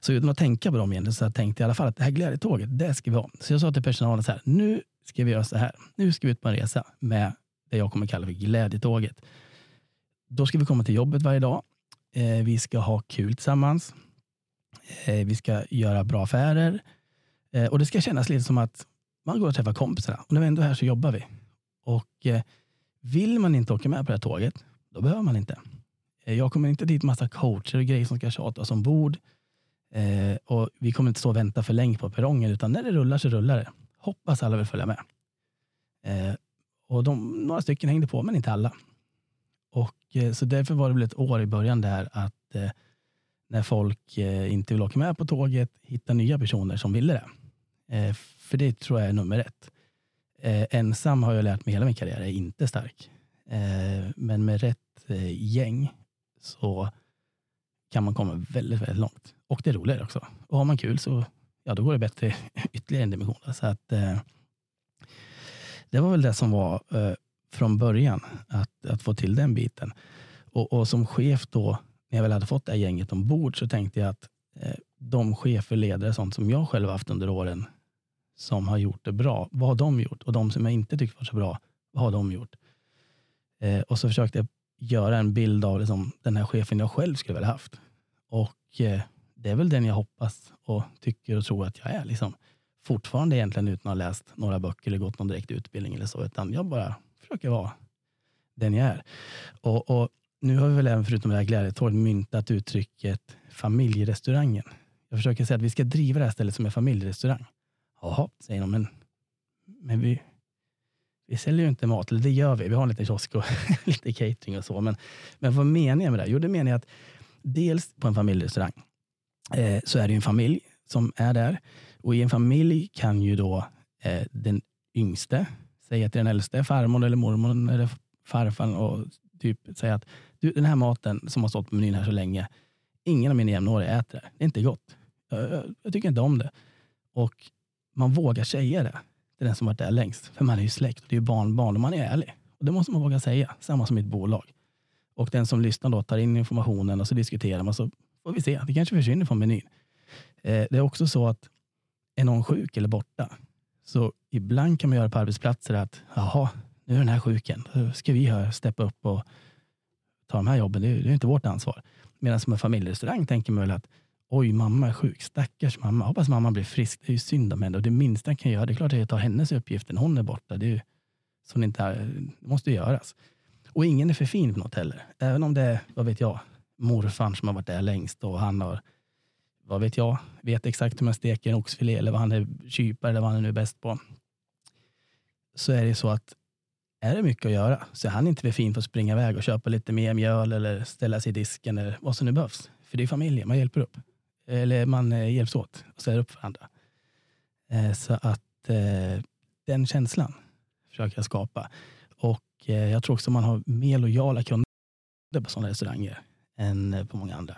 S1: Så utan att tänka på dem egentligen så tänkte jag i alla fall att det här glädjetåget, det ska vi ha. Så jag sa till personalen så här, nu ska vi göra så här. Nu ska vi ut på en resa med det jag kommer kalla för glädjetåget. Då ska vi komma till jobbet varje dag. Eh, vi ska ha kul tillsammans. Eh, vi ska göra bra affärer. Eh, och det ska kännas lite som att man går och träffar kompisarna. Och när vi ändå är här så jobbar vi. Och eh, vill man inte åka med på det här tåget, då behöver man inte. Eh, jag kommer inte dit massa coacher och grejer som ska tjata oss ombord. Eh, och vi kommer inte stå och vänta för länge på perrongen, utan när det rullar så rullar det. Hoppas alla vill följa med. Eh, och de, några stycken hängde på, men inte alla. Och, så därför var det väl ett år i början där att när folk eh, inte vill åka med på tåget, hitta nya personer som ville det. Eh, för det tror jag är nummer ett. Eh, ensam har jag lärt mig hela min karriär är inte stark. Eh, men med rätt gäng så kan man komma väldigt, väldigt långt. Och det är roligare också. Och har man kul så ja, då går det bättre ytterligare en dimension. Så att, det var väl det som var från början, att, att få till den biten. Och, och som chef då när jag väl hade fått det här gänget ombord så tänkte jag att eh, de chefer, ledare, sånt som jag själv haft under åren som har gjort det bra, vad har de gjort? Och de som jag inte tyckte var så bra, vad har de gjort? Eh, och så försökte jag göra en bild av liksom, den här chefen jag själv skulle vilja haft. Och eh, det är väl den jag hoppas och tycker och tror att jag är. Liksom. Fortfarande egentligen utan att ha läst några böcker eller gått någon direkt utbildning eller så, utan jag bara försöker vara den jag är. Och, och nu har vi väl även förutom det här glädjetåget myntat uttrycket familjerestaurangen. Jag försöker säga att vi ska driva det här stället som en familjerestaurang. Jaha, säger de, men, men vi, vi säljer ju inte mat, eller det gör vi. Vi har en liten kiosk och lite catering och så. Men, men vad menar jag med det? Jo, det menar jag att dels på en familjerestaurang eh, så är det en familj som är där. Och i en familj kan ju då eh, den yngste säga till den äldste farmor eller mormor eller farfar och typ säga att du, den här maten som har stått på menyn här så länge, ingen av mina jämnåriga äter det. Det är inte gott. Jag, jag, jag tycker inte om det. Och man vågar säga det till den som varit där längst. För man är ju släkt och det är ju barnbarn och man är ärlig. Och det måste man våga säga. Samma som i ett bolag. Och den som lyssnar då tar in informationen och så diskuterar man så får vi se. Det kanske försvinner från menyn. Eh, det är också så att är någon sjuk eller borta så ibland kan man göra på arbetsplatser att jaha, nu är den här sjuken. Då ska vi här steppa upp och ta de här jobben. Det är, det är inte vårt ansvar. Medan som en familjerestaurang tänker man väl att oj, mamma är sjuk. Stackars mamma. Hoppas mamma blir frisk. Det är ju synd om henne. Och det minsta jag kan göra, det är klart att jag tar hennes uppgift när hon är borta. Det, är ju, som inte är, det måste göras. Och ingen är för fin på något heller. Även om det är, vad vet jag, morfar som har varit där längst och han har, vad vet jag, vet exakt hur man steker en oxfilé eller vad han är kypare eller vad han är nu bäst på. Så är det så att är det mycket att göra så är han inte för fin för att springa iväg och köpa lite mer mjöl eller ställa sig i disken eller vad som nu behövs. För det är familjen, man hjälper upp. Eller man eh, hjälps åt och ställer upp för andra. Eh, så att eh, den känslan försöker jag skapa. Och jag tror också man har mer lojala kunder på sådana restauranger än på många andra.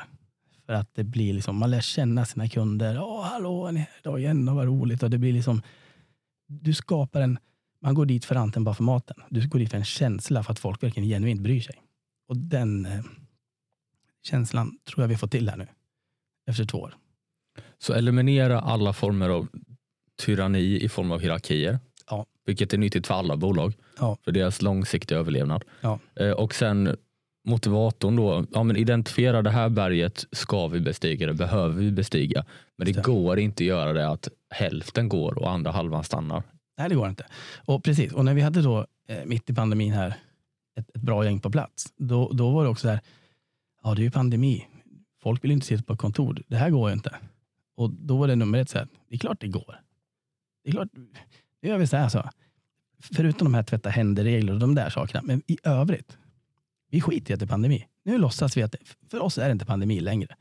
S1: För att det blir liksom, man lär känna sina kunder. Åh, hallå, är ni här idag igen? Och vad roligt. Och det blir liksom, du skapar en, man går dit för anten bara för maten. Du går dit för en känsla för att folk verkligen genuint bryr sig. Och den känslan tror jag vi får till här nu. Efter två år.
S2: Så eliminera alla former av tyranni i form av hierarkier.
S1: Ja.
S2: Vilket är nyttigt för alla bolag.
S1: Ja.
S2: För deras långsiktiga överlevnad.
S1: Ja.
S2: Eh, och sen motivatorn då, ja, men identifiera det här berget ska vi bestiga, det behöver vi bestiga. Men det, det. går inte att göra det att hälften går och andra halvan stannar.
S1: Nej, det går inte. Och precis, och när vi hade då eh, mitt i pandemin här ett, ett, bra gäng på plats, då, då var det också så här, ja det är ju pandemi, folk vill inte sitta på kontor, det här går ju inte. Och då var det nummer ett, så här, det är klart det går. Det är klart, nu gör vi så här så. Förutom de här tvätta händer-regler och de där sakerna, men i övrigt, vi skiter i att det är pandemi. Nu låtsas vi att det, för oss är det inte pandemi längre.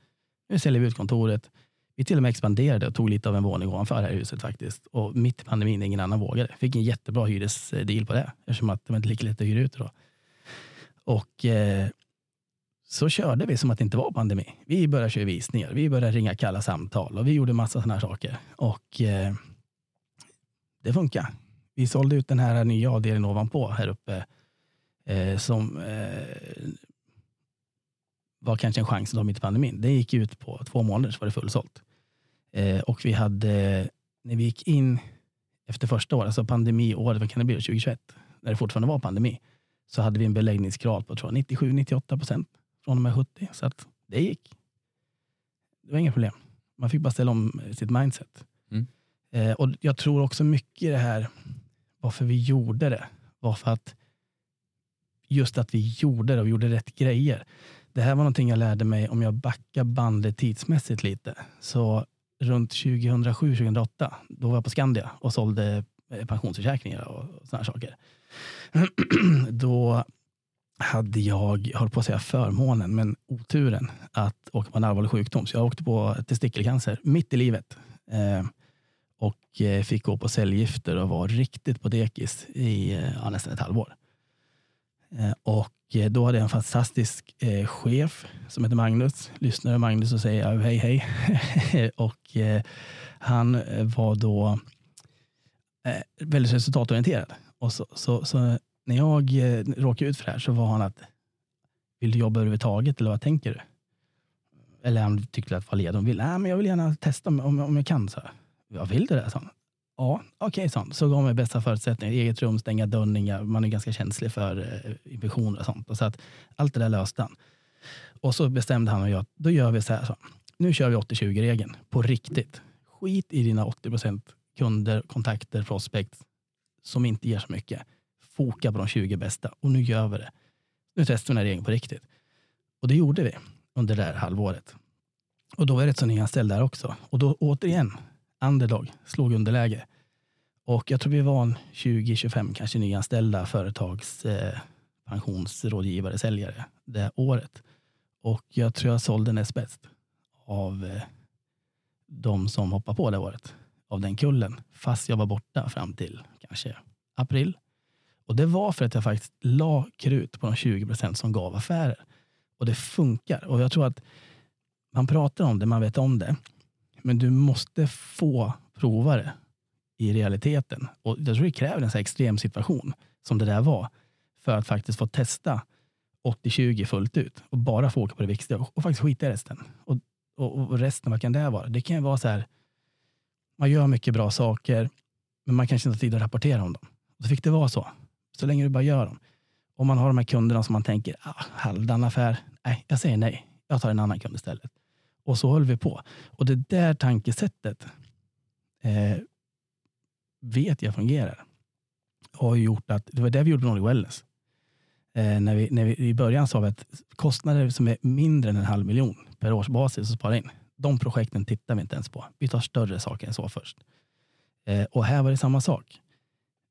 S1: Nu säljer vi ut kontoret. Vi till och med expanderade och tog lite av en våning ovanför här i huset faktiskt. Och mitt i pandemin, ingen annan vågade. Fick en jättebra hyresdeal på det eftersom att det var inte lika lätt att hyra ut det då. Och eh, så körde vi som att det inte var pandemi. Vi började köra visningar, vi började ringa kalla samtal och vi gjorde massa sådana här saker. Och eh, det funkar. Vi sålde ut den här nya avdelningen ovanpå här uppe eh, som eh, var kanske en chans att ta mitt i pandemin. Det gick ut på två månader så var det fullsålt. Eh, och vi hade, när vi gick in efter första året, alltså pandemiåret, vad kan det bli, 2021, när det fortfarande var pandemi, så hade vi en beläggningsgrad på 97-98 procent från och med 70. Så att det gick. Det var inga problem. Man fick bara ställa om sitt mindset. Mm. Eh, och Jag tror också mycket i det här, varför vi gjorde det, var för att just att vi gjorde det och gjorde rätt grejer. Det här var någonting jag lärde mig om jag backar bandet tidsmässigt lite. Så runt 2007-2008, då var jag på Skandia och sålde eh, pensionsförsäkringar och sådana saker. då hade jag, jag höll på att säga förmånen, men oturen att åka på en allvarlig sjukdom. Så jag åkte på testikelcancer mitt i livet. Eh, och eh, fick gå på cellgifter och var riktigt på dekis i eh, ja, nästan ett halvår. Eh, och eh, då hade jag en fantastisk eh, chef som heter Magnus. Lyssnar Magnus och säger jag hej hej. och han var då väldigt resultatorienterad. Och så, så, så, när jag eh, råkade ut för det här så var han att vill du jobba överhuvudtaget eller vad tänker du? Eller han tyckte att det var led. ville, Nej, men jag vill gärna testa om, om jag kan. Så. Jag vill du det sa han. Ja, okej, okay, sånt. Så gav mig bästa förutsättningar. Eget rum, stänga dörren. Man är ganska känslig för eh, infektioner och sånt. Och så att allt det där löste han. Och så bestämde han och jag, då gör vi så här. Så. Nu kör vi 80-20-regeln på riktigt. Skit i dina 80 procent kunder, kontakter, prospect som inte ger så mycket. Foka på de 20 bästa och nu gör vi det. Nu testar vi den här regeln på riktigt. Och det gjorde vi under det här halvåret. Och då var jag rätt så nyanställd där också. Och då återigen, underdog, slog underläge. Och jag tror vi var 20-25 kanske nyanställda företags eh, pensionsrådgivare, säljare det året. Och jag tror jag sålde näst bäst av eh, de som hoppade på det året. Av den kullen. Fast jag var borta fram till kanske april. Och det var för att jag faktiskt la krut på de 20 procent som gav affärer. Och det funkar. Och jag tror att man pratar om det, man vet om det. Men du måste få prova det i realiteten. Och jag tror det kräver en så extrem situation som det där var. För att faktiskt få testa 80-20 fullt ut och bara få åka på det viktiga och, och faktiskt skita i resten. Och, och, och, resten, vad kan det vara? Det kan ju vara så här, man gör mycket bra saker, men man kanske inte har tid att rapportera om dem. Och så fick det vara så. Så länge du bara gör dem. Om man har de här kunderna som man tänker, ah, halvdan affär, nej, jag säger nej. Jag tar en annan kund istället. Och så höll vi på. Och det där tankesättet eh, vet jag fungerar. Och har gjort att, det var det vi gjorde på Nordic Wellness. Eh, när vi, när vi, I början sa vi att kostnader som är mindre än en halv miljon per årsbasis att spara in, de projekten tittar vi inte ens på. Vi tar större saker än så först. Eh, och här var det samma sak.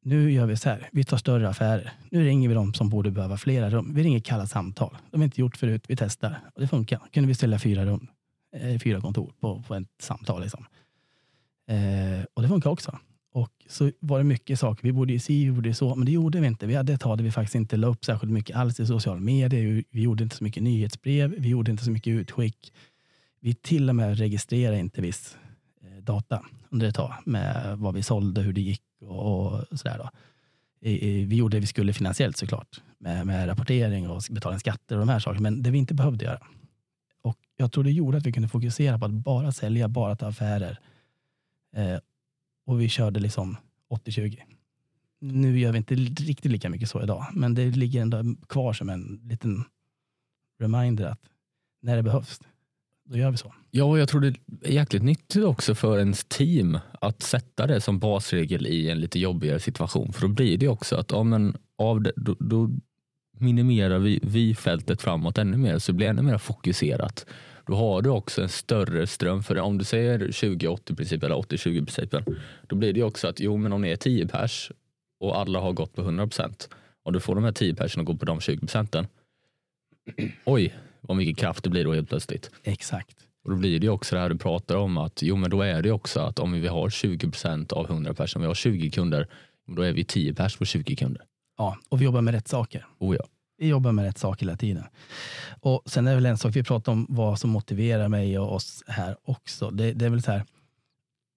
S1: Nu gör vi så här, vi tar större affärer. Nu ringer vi dem som borde behöva flera rum. Vi ringer kalla samtal. De har inte gjort förut, vi testar. Och det funkar. kunde vi ställa fyra rum, eh, fyra kontor på, på ett samtal. Liksom. Eh, och det funkar också. Och så var det mycket saker. Vi borde ju si, vi borde så, men det gjorde vi inte. Vi hade ett tag där vi faktiskt inte la upp särskilt mycket alls i sociala medier. Vi gjorde inte så mycket nyhetsbrev. Vi gjorde inte så mycket utskick. Vi till och med registrerade inte viss eh, data under ett tag med vad vi sålde, hur det gick och, och sådär. Då. Vi gjorde det vi skulle finansiellt såklart med, med rapportering och betalning skatter och de här sakerna, men det vi inte behövde göra. Och jag tror det gjorde att vi kunde fokusera på att bara sälja, bara ta affärer. Eh, och vi körde liksom 80-20. Nu gör vi inte riktigt lika mycket så idag, men det ligger ändå kvar som en liten reminder att när det behövs, då gör vi så.
S2: Ja, jag tror det är jäkligt nyttigt också för ens team att sätta det som basregel i en lite jobbigare situation. För då blir det också att ja, men av det, då, då minimerar vi, vi fältet framåt ännu mer så det blir ännu mer fokuserat. Då har du också en större ström. För om du säger 20-80 principen eller 80-20 principen, då blir det också att jo, men om ni är 10 pers och alla har gått på 100 procent och du får de här 10 personerna att gå på de 20 procenten. Oj, vad mycket kraft det blir då helt plötsligt.
S1: Exakt.
S2: Och då blir det också det här du pratar om att jo men då är det också att om vi har 20 procent av 100 personer, vi har 20 kunder, då är vi 10 pers på 20 kunder.
S1: Ja, och vi jobbar med rätt saker.
S2: Oh ja.
S1: Vi jobbar med rätt saker hela tiden. Och sen är det väl en sak, vi pratar om vad som motiverar mig och oss här också. Det, det är väl så här,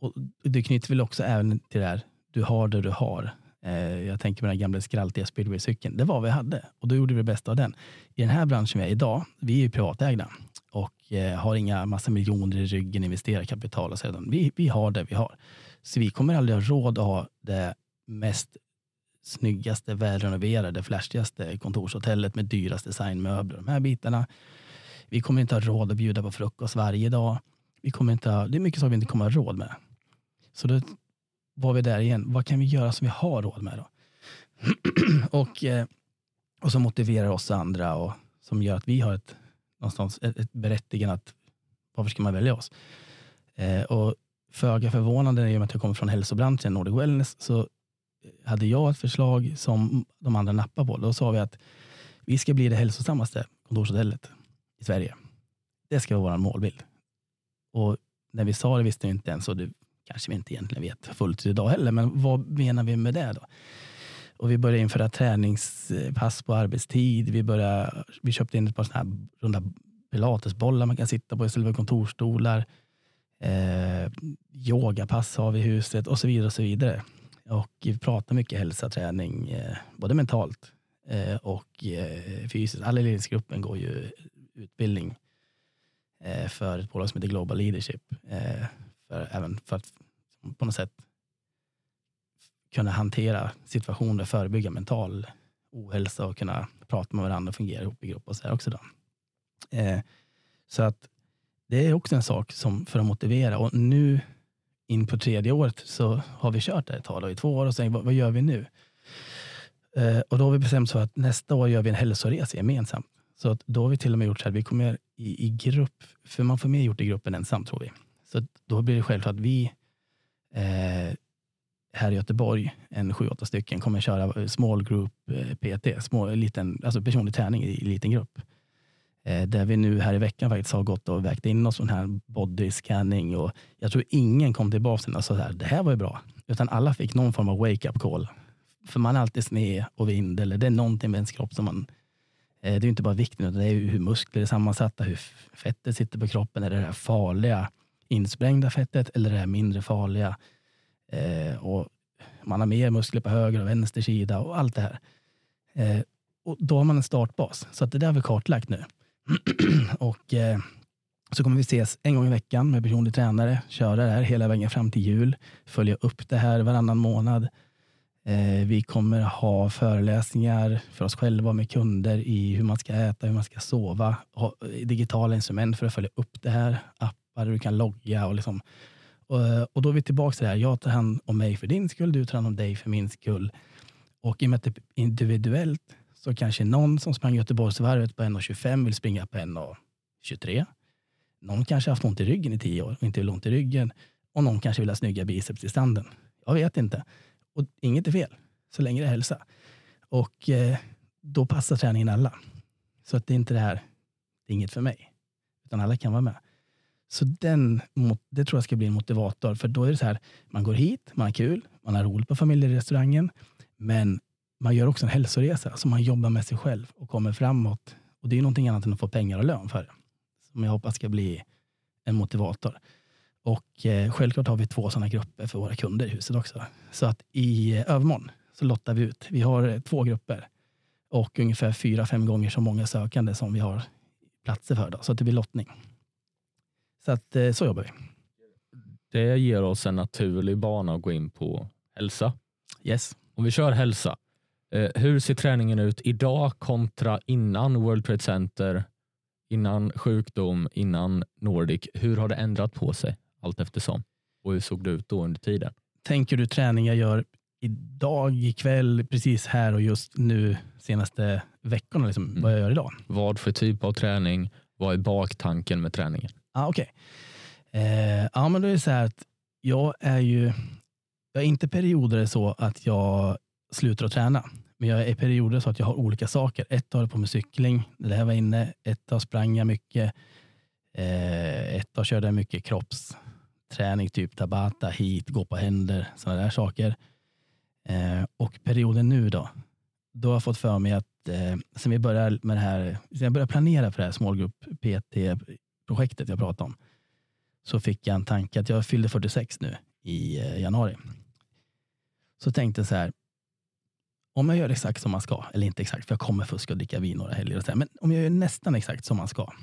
S1: och det knyter väl också även till det här, du har det du har. Eh, jag tänker på den gamla skraltiga speedwaycykeln. Det var vad vi hade och då gjorde vi det bästa av den. I den här branschen vi är idag, vi är ju privatägda och eh, har inga massa miljoner i ryggen, investerarkapital och sådant. Vi, vi har det vi har. Så vi kommer aldrig ha råd att ha det mest snyggaste, välrenoverade, flashigaste kontorshotellet med dyrast designmöbler. De här bitarna. Vi kommer inte ha råd att bjuda på frukost varje dag. Vi kommer inte ha, det är mycket saker vi inte kommer ha råd med. Så då var vi där igen. Vad kan vi göra som vi har råd med då? och, eh, och som motiverar oss andra och som gör att vi har ett, någonstans ett, ett berättigande att varför ska man välja oss? Eh, och föga förvånande i och med att jag kommer från hälsobranschen, Nordic Wellness, så hade jag ett förslag som de andra nappade på. Då sa vi att vi ska bli det hälsosammaste kontorshotellet i Sverige. Det ska vara vår målbild. Och när vi sa det visste vi inte ens, och det kanske vi inte egentligen vet fullt idag heller, men vad menar vi med det då? Och vi började införa träningspass på arbetstid. Vi, började, vi köpte in ett par såna här runda pilatesbollar man kan sitta på istället för kontorsstolar. Eh, yogapass har vi i huset och så vidare. och så vidare. Och vi pratar mycket hälsa, träning, eh, både mentalt eh, och eh, fysiskt. Alla i ledningsgruppen går ju utbildning eh, för ett bolag som heter Global Leadership. Eh, för, även för att på något sätt kunna hantera situationer, förebygga mental ohälsa och kunna prata med varandra och fungera ihop i grupp och så här också. Då. Eh, så att det är också en sak som för att motivera och nu in på tredje året så har vi kört det ett tag, då, i två år och sen vad, vad gör vi nu? Eh, och då har vi bestämt så att nästa år gör vi en hälsoresa gemensamt. Så att då har vi till och med gjort så här, vi kommer i, i grupp, för man får mer gjort i gruppen ensam tror vi. Så då blir det självklart att vi eh, här i Göteborg, en sju, åtta stycken, kommer köra eh, small group eh, PT, små, liten, alltså personlig träning i, i liten grupp. Eh, där vi nu här i veckan faktiskt har gått och vägt in oss sån här body scanning och jag tror ingen kom tillbaka och sa att det här var ju bra. Utan alla fick någon form av wake-up call för man är alltid sned och vind eller det är någonting med ens kropp som man eh, det är inte bara vikten utan det är hur muskler är sammansatta, hur fettet sitter på kroppen. Är det det här farliga insprängda fettet eller det här mindre farliga? Eh, och man har mer muskler på höger och vänster sida och allt det här. Eh, och då har man en startbas. Så att det där har vi kartlagt nu. och eh, så kommer vi ses en gång i veckan med personlig tränare, köra det här hela vägen fram till jul, följa upp det här varannan månad. Eh, vi kommer ha föreläsningar för oss själva med kunder i hur man ska äta, hur man ska sova, ha digitala instrument för att följa upp det här, appar där du kan logga och liksom och, och då är vi tillbaka till det här, jag tar hand om mig för din skull, du tar hand om dig för min skull. Och i och med att det är individuellt så kanske någon som sprang Göteborgsvarvet på 1,25 vill springa på 1,23. Någon kanske har haft ont i ryggen i tio år och inte vill ont i ryggen. Och någon kanske vill ha snygga biceps i standen. Jag vet inte. Och inget är fel, så länge det är hälsa. Och eh, då passar träningen alla. Så att det är inte det här, det är inget för mig. Utan alla kan vara med. Så den, det tror jag ska bli en motivator. För då är det så här, man går hit, man har kul, man har roligt på familjerestaurangen. Men man gör också en hälsoresa. Så man jobbar med sig själv och kommer framåt. Och det är ju någonting annat än att få pengar och lön för det. Som jag hoppas ska bli en motivator. Och eh, självklart har vi två sådana grupper för våra kunder i huset också. Så att i eh, övermorgon så lottar vi ut. Vi har eh, två grupper och ungefär fyra, fem gånger så många sökande som vi har platser för. Då. Så att det blir lottning. Så att eh, så jobbar vi.
S2: Det ger oss en naturlig bana att gå in på hälsa.
S1: Yes.
S2: Om vi kör hälsa. Eh, hur ser träningen ut idag kontra innan World Trade Center, innan sjukdom, innan Nordic? Hur har det ändrat på sig allt eftersom? Och hur såg det ut då under tiden?
S1: Tänker du träning jag gör idag, ikväll, precis här och just nu senaste veckorna, liksom, mm. vad jag gör idag?
S2: Vad för typ av träning? Vad är baktanken med träningen?
S1: Ah, okay. Eh, ja, men då är det så här att jag är ju, jag är inte perioder så att jag slutar att träna. Men jag är perioder så att jag har olika saker. Ett år på med cykling, det här var inne. Ett år sprang jag mycket. Eh, ett år körde jag mycket kroppsträning, typ tabata, hit, gå på händer, sådana där saker. Eh, och perioden nu då, då har jag fått för mig att eh, sen vi började med det här, sen jag började planera för det här smågrupp PT projektet jag pratade om, så fick jag en tanke att jag fyllde 46 nu i eh, januari. Så tänkte jag så här, om jag gör exakt som man ska, eller inte exakt, för jag kommer fuska och dricka vin några helger, och så här, men om jag gör nästan exakt som man ska,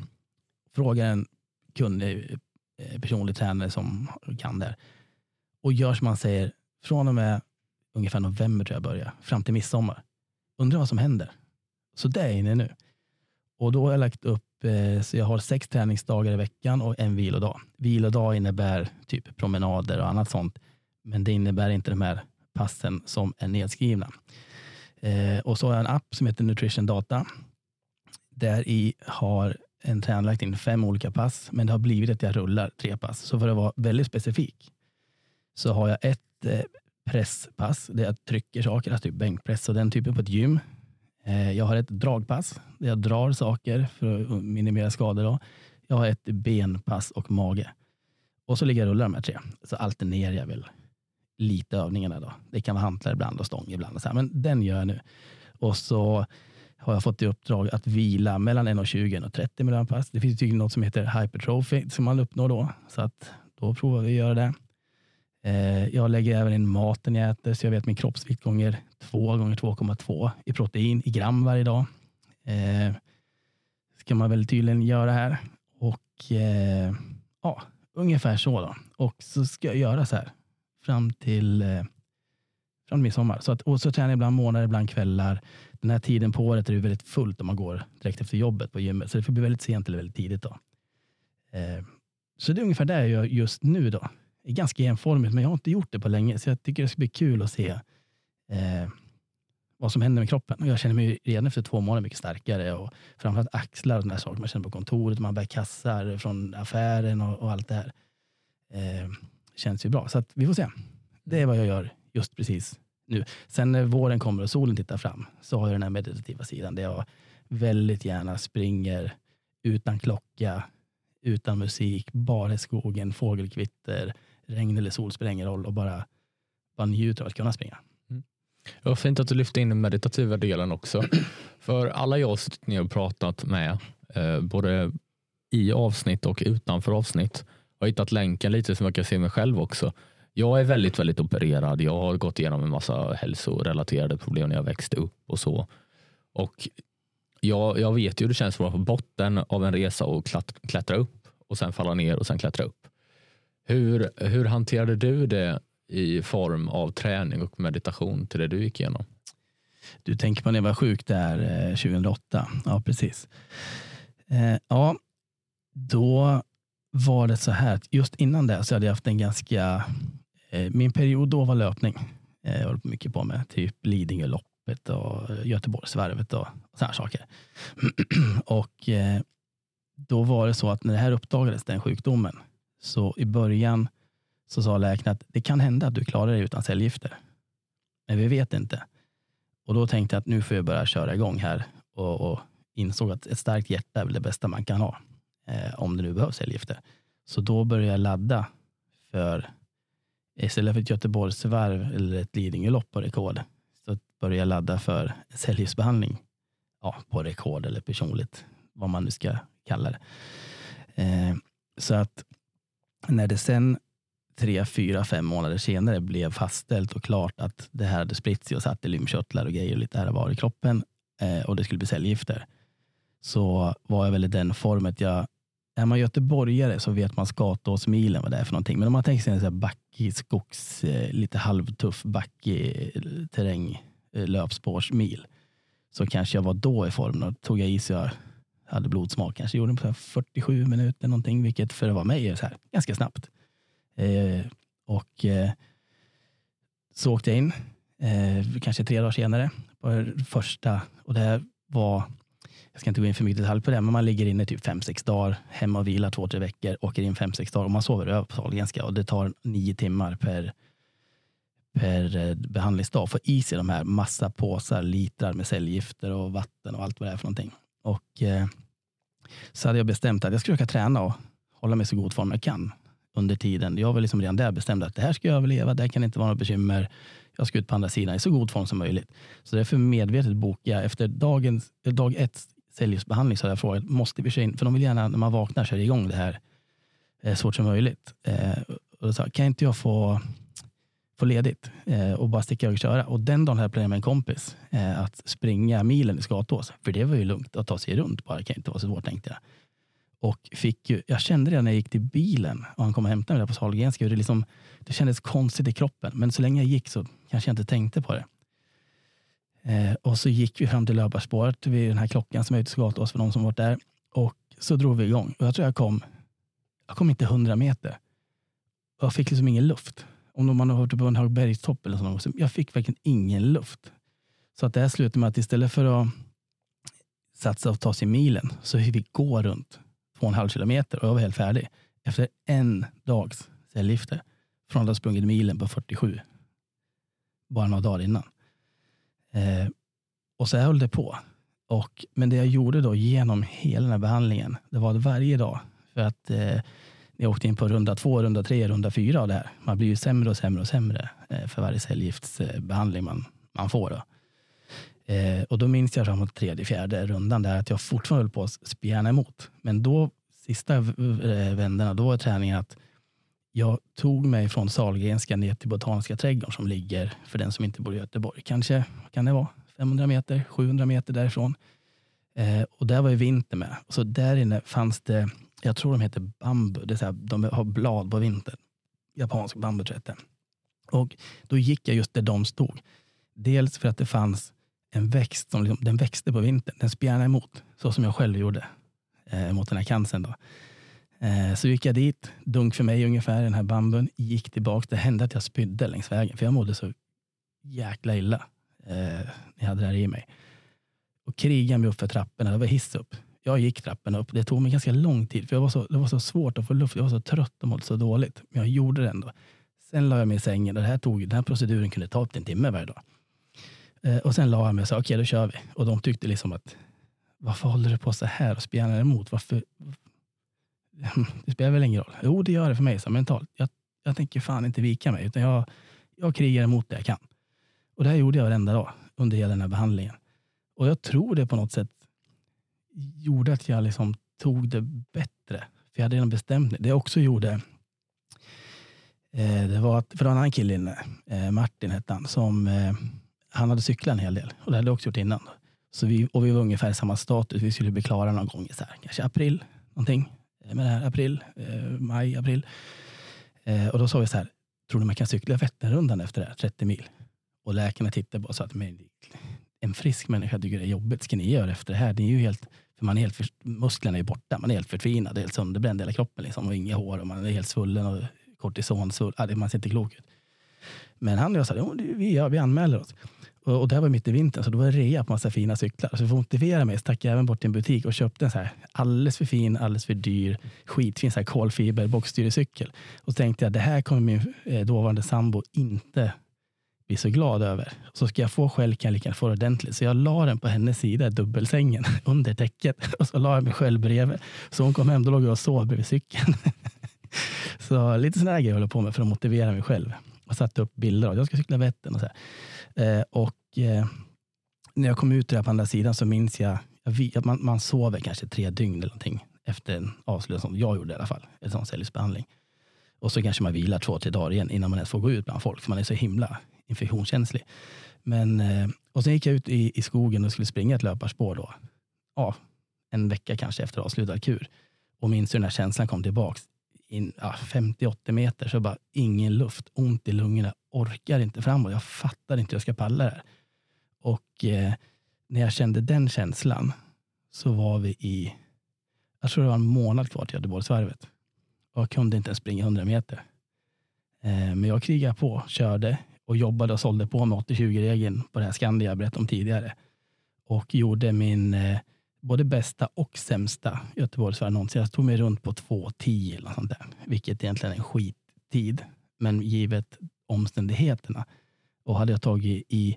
S1: frågar en kunnig eh, eh, personlig tränare som kan det och gör som man säger från och med ungefär november tror jag börjar, fram till midsommar. Undrar vad som händer. Så det är jag inne nu. Och då har jag lagt upp Typ, eh, så jag har sex träningsdagar i veckan och en vilodag. Vilodag innebär typ promenader och annat sånt. Men det innebär inte de här passen som är nedskrivna. Eh, och så har jag en app som heter Nutrition Data. Där i har en tränare lagt in fem olika pass, men det har blivit att jag rullar tre pass. Så för att vara väldigt specifik så har jag ett eh, presspass där jag trycker saker, alltså typ bänkpress och den typen på ett gym. Eh, jag har ett dragpass där jag drar saker för att minimera skador. Då. Jag har ett benpass och mage. Och så ligger jag och rullar de här tre. Så alternerar jag väl lite övningarna. Då. Det kan vara hantlar ibland och stång ibland. Och så här. Men den gör jag nu. Och så har jag fått i uppdrag att vila mellan 1,20 och 30 mellan pass. Det finns tydligen något som heter hypertrophy som man uppnår då. Så att då provar vi att göra det. Eh, jag lägger även in maten jag äter så jag vet min kroppsvikt gånger 2 gånger 2,2 i protein i gram varje dag. Eh, ska man väl tydligen göra här. Och eh, ja, ungefär så då. Och så ska jag göra så här fram till eh, fram till midsommar. Så att, och så tränar jag ibland morgnar, ibland kvällar. Den här tiden på året är det väldigt fullt om man går direkt efter jobbet på gymmet. Så det får bli väldigt sent eller väldigt tidigt. Då. Eh, så det är ungefär det jag gör just nu. då är ganska enformigt, men jag har inte gjort det på länge. Så jag tycker det ska bli kul att se eh, vad som händer med kroppen. Och jag känner mig redan efter två månader mycket starkare. Och framförallt axlar och sådana saker man känner på kontoret. Man bär kassar från affären och, och allt det här. Eh, känns ju bra. Så vi får se. Det är vad jag gör just precis nu. Sen när våren kommer och solen tittar fram så har jag den här meditativa sidan där jag väldigt gärna springer utan klocka, utan musik, bara i skogen, fågelkvitter, regn eller sol spelar ingen roll och bara, bara njuter av att kunna springa. Mm.
S2: Det var fint att du lyfte in den meditativa delen också. För alla jag har suttit ner och pratat med, eh, både i avsnitt och utanför avsnitt, har hittat länken lite som jag kan se mig själv också. Jag är väldigt, väldigt opererad. Jag har gått igenom en massa hälsorelaterade problem när jag växte upp och så. Och jag, jag vet ju hur det känns att vara på botten av en resa och klättra upp och sen falla ner och sen klättra upp. Hur, hur hanterade du det i form av träning och meditation till det du gick igenom?
S1: Du tänker på när jag var sjuk där eh, 2008? Ja, precis. Eh, ja, då var det så här att just innan det så hade jag haft en ganska, eh, min period då var löpning. Eh, jag höll mycket på med typ Lidingöloppet och Göteborgsvarvet och sådana saker. och eh, då var det så att när det här uppdagades, den sjukdomen, så i början så sa läkaren att det kan hända att du klarar dig utan cellgifter. Men vi vet inte. Och då tänkte jag att nu får jag börja köra igång här och, och insåg att ett starkt hjärta är väl det bästa man kan ha. Eh, om det nu behövs cellgifter. Så då började jag ladda för istället för ett Göteborgsvarv eller ett Lidingölopp på rekord så började jag ladda för cellgiftsbehandling ja, på rekord eller personligt, vad man nu ska kalla det. Eh, så att när det sen tre, fyra, fem månader senare blev fastställt och klart att det här hade spritt sig och satt i lymfkörtlar och grejer och lite här och var i kroppen eh, och det skulle bli cellgifter. Så var jag väl i den formen. Jag, är man göteborgare så vet man Skatåsmilen vad det är för någonting. Men om man tänker sig en sån backig skogs, eh, lite halvtuff backig eh, terräng, eh, löpspårsmil. Så kanske jag var då i form. Då tog jag i så jag hade blodsmak. Kanske gjorde på 47 minuter någonting, vilket för att vara mig är så här, ganska snabbt. Eh, och eh, så åkte jag in, eh, kanske tre dagar senare, på första. Och det här var, jag ska inte gå in för mycket detalj på det, men man ligger inne typ fem, sex dagar, hemma och vilar två, tre veckor, åker in fem, sex dagar och man sover över på Sahlgrenska och det tar nio timmar per per eh, behandlingsdag. Få i sig de här massa påsar, litrar med cellgifter och vatten och allt vad det är för någonting. Och eh, så hade jag bestämt att jag skulle försöka träna och hålla mig i så god form jag kan under tiden. Jag var liksom redan där bestämd att det här ska jag överleva, det kan inte vara något bekymmer. Jag ska ut på andra sidan i så god form som möjligt. Så därför medvetet bokade jag efter dagens, dag ett cellgiftsbehandling så hade jag frågat, måste vi köra in? För de vill gärna när man vaknar köra igång det här eh, så fort som möjligt. Eh, och då sa kan inte jag få, få ledigt eh, och bara sticka och köra? Och den dagen hade jag planerat med en kompis eh, att springa milen i Skatås. För det var ju lugnt att ta sig runt bara, det kan inte vara så svårt tänkte jag. Och fick ju, jag kände redan när jag gick till bilen och han kom och hämtade mig där på Sahlgrenska det, liksom, det kändes konstigt i kroppen. Men så länge jag gick så kanske jag inte tänkte på det. Eh, och så gick vi fram till löparspåret vid den här klockan som är ute i Skatås för de som varit där. Och så drog vi igång. Och jag tror jag kom, jag kom inte hundra meter. Och jag fick liksom ingen luft. Om man har hört på en hög bergstopp eller så. Jag fick verkligen ingen luft. Så att det här slutade med att istället för att satsa och ta sig milen så fick vi gå runt två och en halv kilometer och jag var helt färdig. Efter en dags cellgifter. Från att ha sprungit milen på 47. Bara några dagar innan. Eh, och så höll det på. Och, men det jag gjorde då genom hela den här behandlingen, det var att varje dag, för att eh, jag åkte in på runda två, runda tre, runda fyra av det här. Man blir ju sämre och sämre och sämre eh, för varje cellgiftsbehandling man, man får. Då. Eh, och då minns jag framåt tredje, fjärde rundan där att jag fortfarande höll på att spjärna emot. Men då, sista eh, vänderna, då var träningen att jag tog mig från Sahlgrenska ner till Botaniska trädgården som ligger, för den som inte bor i Göteborg, kanske kan det vara 500 meter, 700 meter därifrån. Eh, och där var ju vinter med. Så där inne fanns det, jag tror de heter bambu, det är så här, de har blad på vintern. Japansk bambu tror jag Och då gick jag just där de stod. Dels för att det fanns en växt som liksom, den växte på vintern. Den spjärnade emot, så som jag själv gjorde eh, mot den här cancern. Då. Eh, så gick jag dit, dunk för mig ungefär, den här bambun, gick tillbaka. Det hände att jag spydde längs vägen, för jag mådde så jäkla illa eh, när jag hade det här i mig. Och krigade mig upp för trapporna, det var hiss upp. Jag gick trapporna upp, det tog mig ganska lång tid, för jag var så, det var så svårt att få luft. Jag var så trött och mådde så dåligt. Men jag gjorde det ändå. Sen la jag mig i sängen det här tog, den här proceduren kunde ta upp till en timme varje dag. Eh, och sen la jag mig och sa, okej okay, då kör vi. Och de tyckte liksom att, varför håller du på så här och spjärnar emot? Varför? Det spelar väl ingen roll? Jo, det gör det för mig så mentalt. Jag, jag tänker fan inte vika mig, utan jag, jag krigar emot det jag kan. Och det här gjorde jag varenda dag under hela den här behandlingen. Och jag tror det på något sätt gjorde att jag liksom tog det bättre. För jag hade redan bestämt mig. Det jag också gjorde, eh, det var att, för det var en annan kille inne, eh, Martin hette han, som eh, han hade cyklat en hel del. Och det hade jag också gjort innan. Så vi, och vi var ungefär i samma status. Vi skulle bli klara någon gång i så här, kanske april, någonting. Eh, med det här, april, eh, maj, april. Eh, och då sa vi så här, tror du man kan cykla Vätternrundan efter det här, 30 mil? Och läkarna tittade på oss och sa att men, en frisk människa tycker det är jobbigt. Ska ni göra efter det här? Det är ju helt, för man är helt för, musklerna är borta. Man är helt förtvinad, helt sönderbränd i hela kroppen. Liksom, och inga hår och man är helt svullen och kortison. Svull, ja, man ser inte klok ut. Men han och jag sa, vi, ja, vi anmäler oss. Och, och det här var mitt i vintern, så då var det rea på massa fina cyklar. Så för att motivera mig stack jag även bort till en butik och köpte en så här alldeles för fin, alldeles för dyr, skitfin så här kolfiber boxstyrcykel. Och så tänkte jag, det här kommer min eh, dåvarande sambo inte bli så glad över. Så ska jag få skäll kan jag lika få ordentligt. Så jag la den på hennes sida, dubbelsängen, under täcket. Och så la jag mig själv bredvid. Så hon kom hem, då låg jag och sov bredvid cykeln. så lite sådana grejer jag håller på med för att motivera mig själv. Jag satte upp bilder av jag ska cykla Vättern och så eh, och eh, när jag kom ut där på andra sidan så minns jag, att man, man sover kanske tre dygn eller någonting efter en avslutning, jag gjorde i alla fall, en sån cellgiftsbehandling. Och så kanske man vilar två, tre dagar igen innan man ens får gå ut bland folk, för man är så himla infektionskänslig. Men, eh, och sen gick jag ut i, i skogen och skulle springa ett löparspår då. Ja, en vecka kanske efter avslutad kur. Och minns hur den här känslan kom tillbaks. ja, 50-80 meter, så bara ingen luft, ont i lungorna, orkar inte framåt. Jag fattar inte hur jag ska palla det här. Och eh, när jag kände den känslan så var vi i, jag tror det var en månad kvar till Göteborgsvarvet. Och jag kunde inte ens springa 100 meter. Eh, men jag krigade på, körde och jobbade och sålde på med 80-20-regeln på det här Skandia jag berättade om tidigare. Och gjorde min eh, både bästa och sämsta Göteborgsvarv någonsin. Jag tog mig runt på 2.10 eller något sånt där, vilket egentligen är en skittid. Men givet omständigheterna. Och hade jag tagit i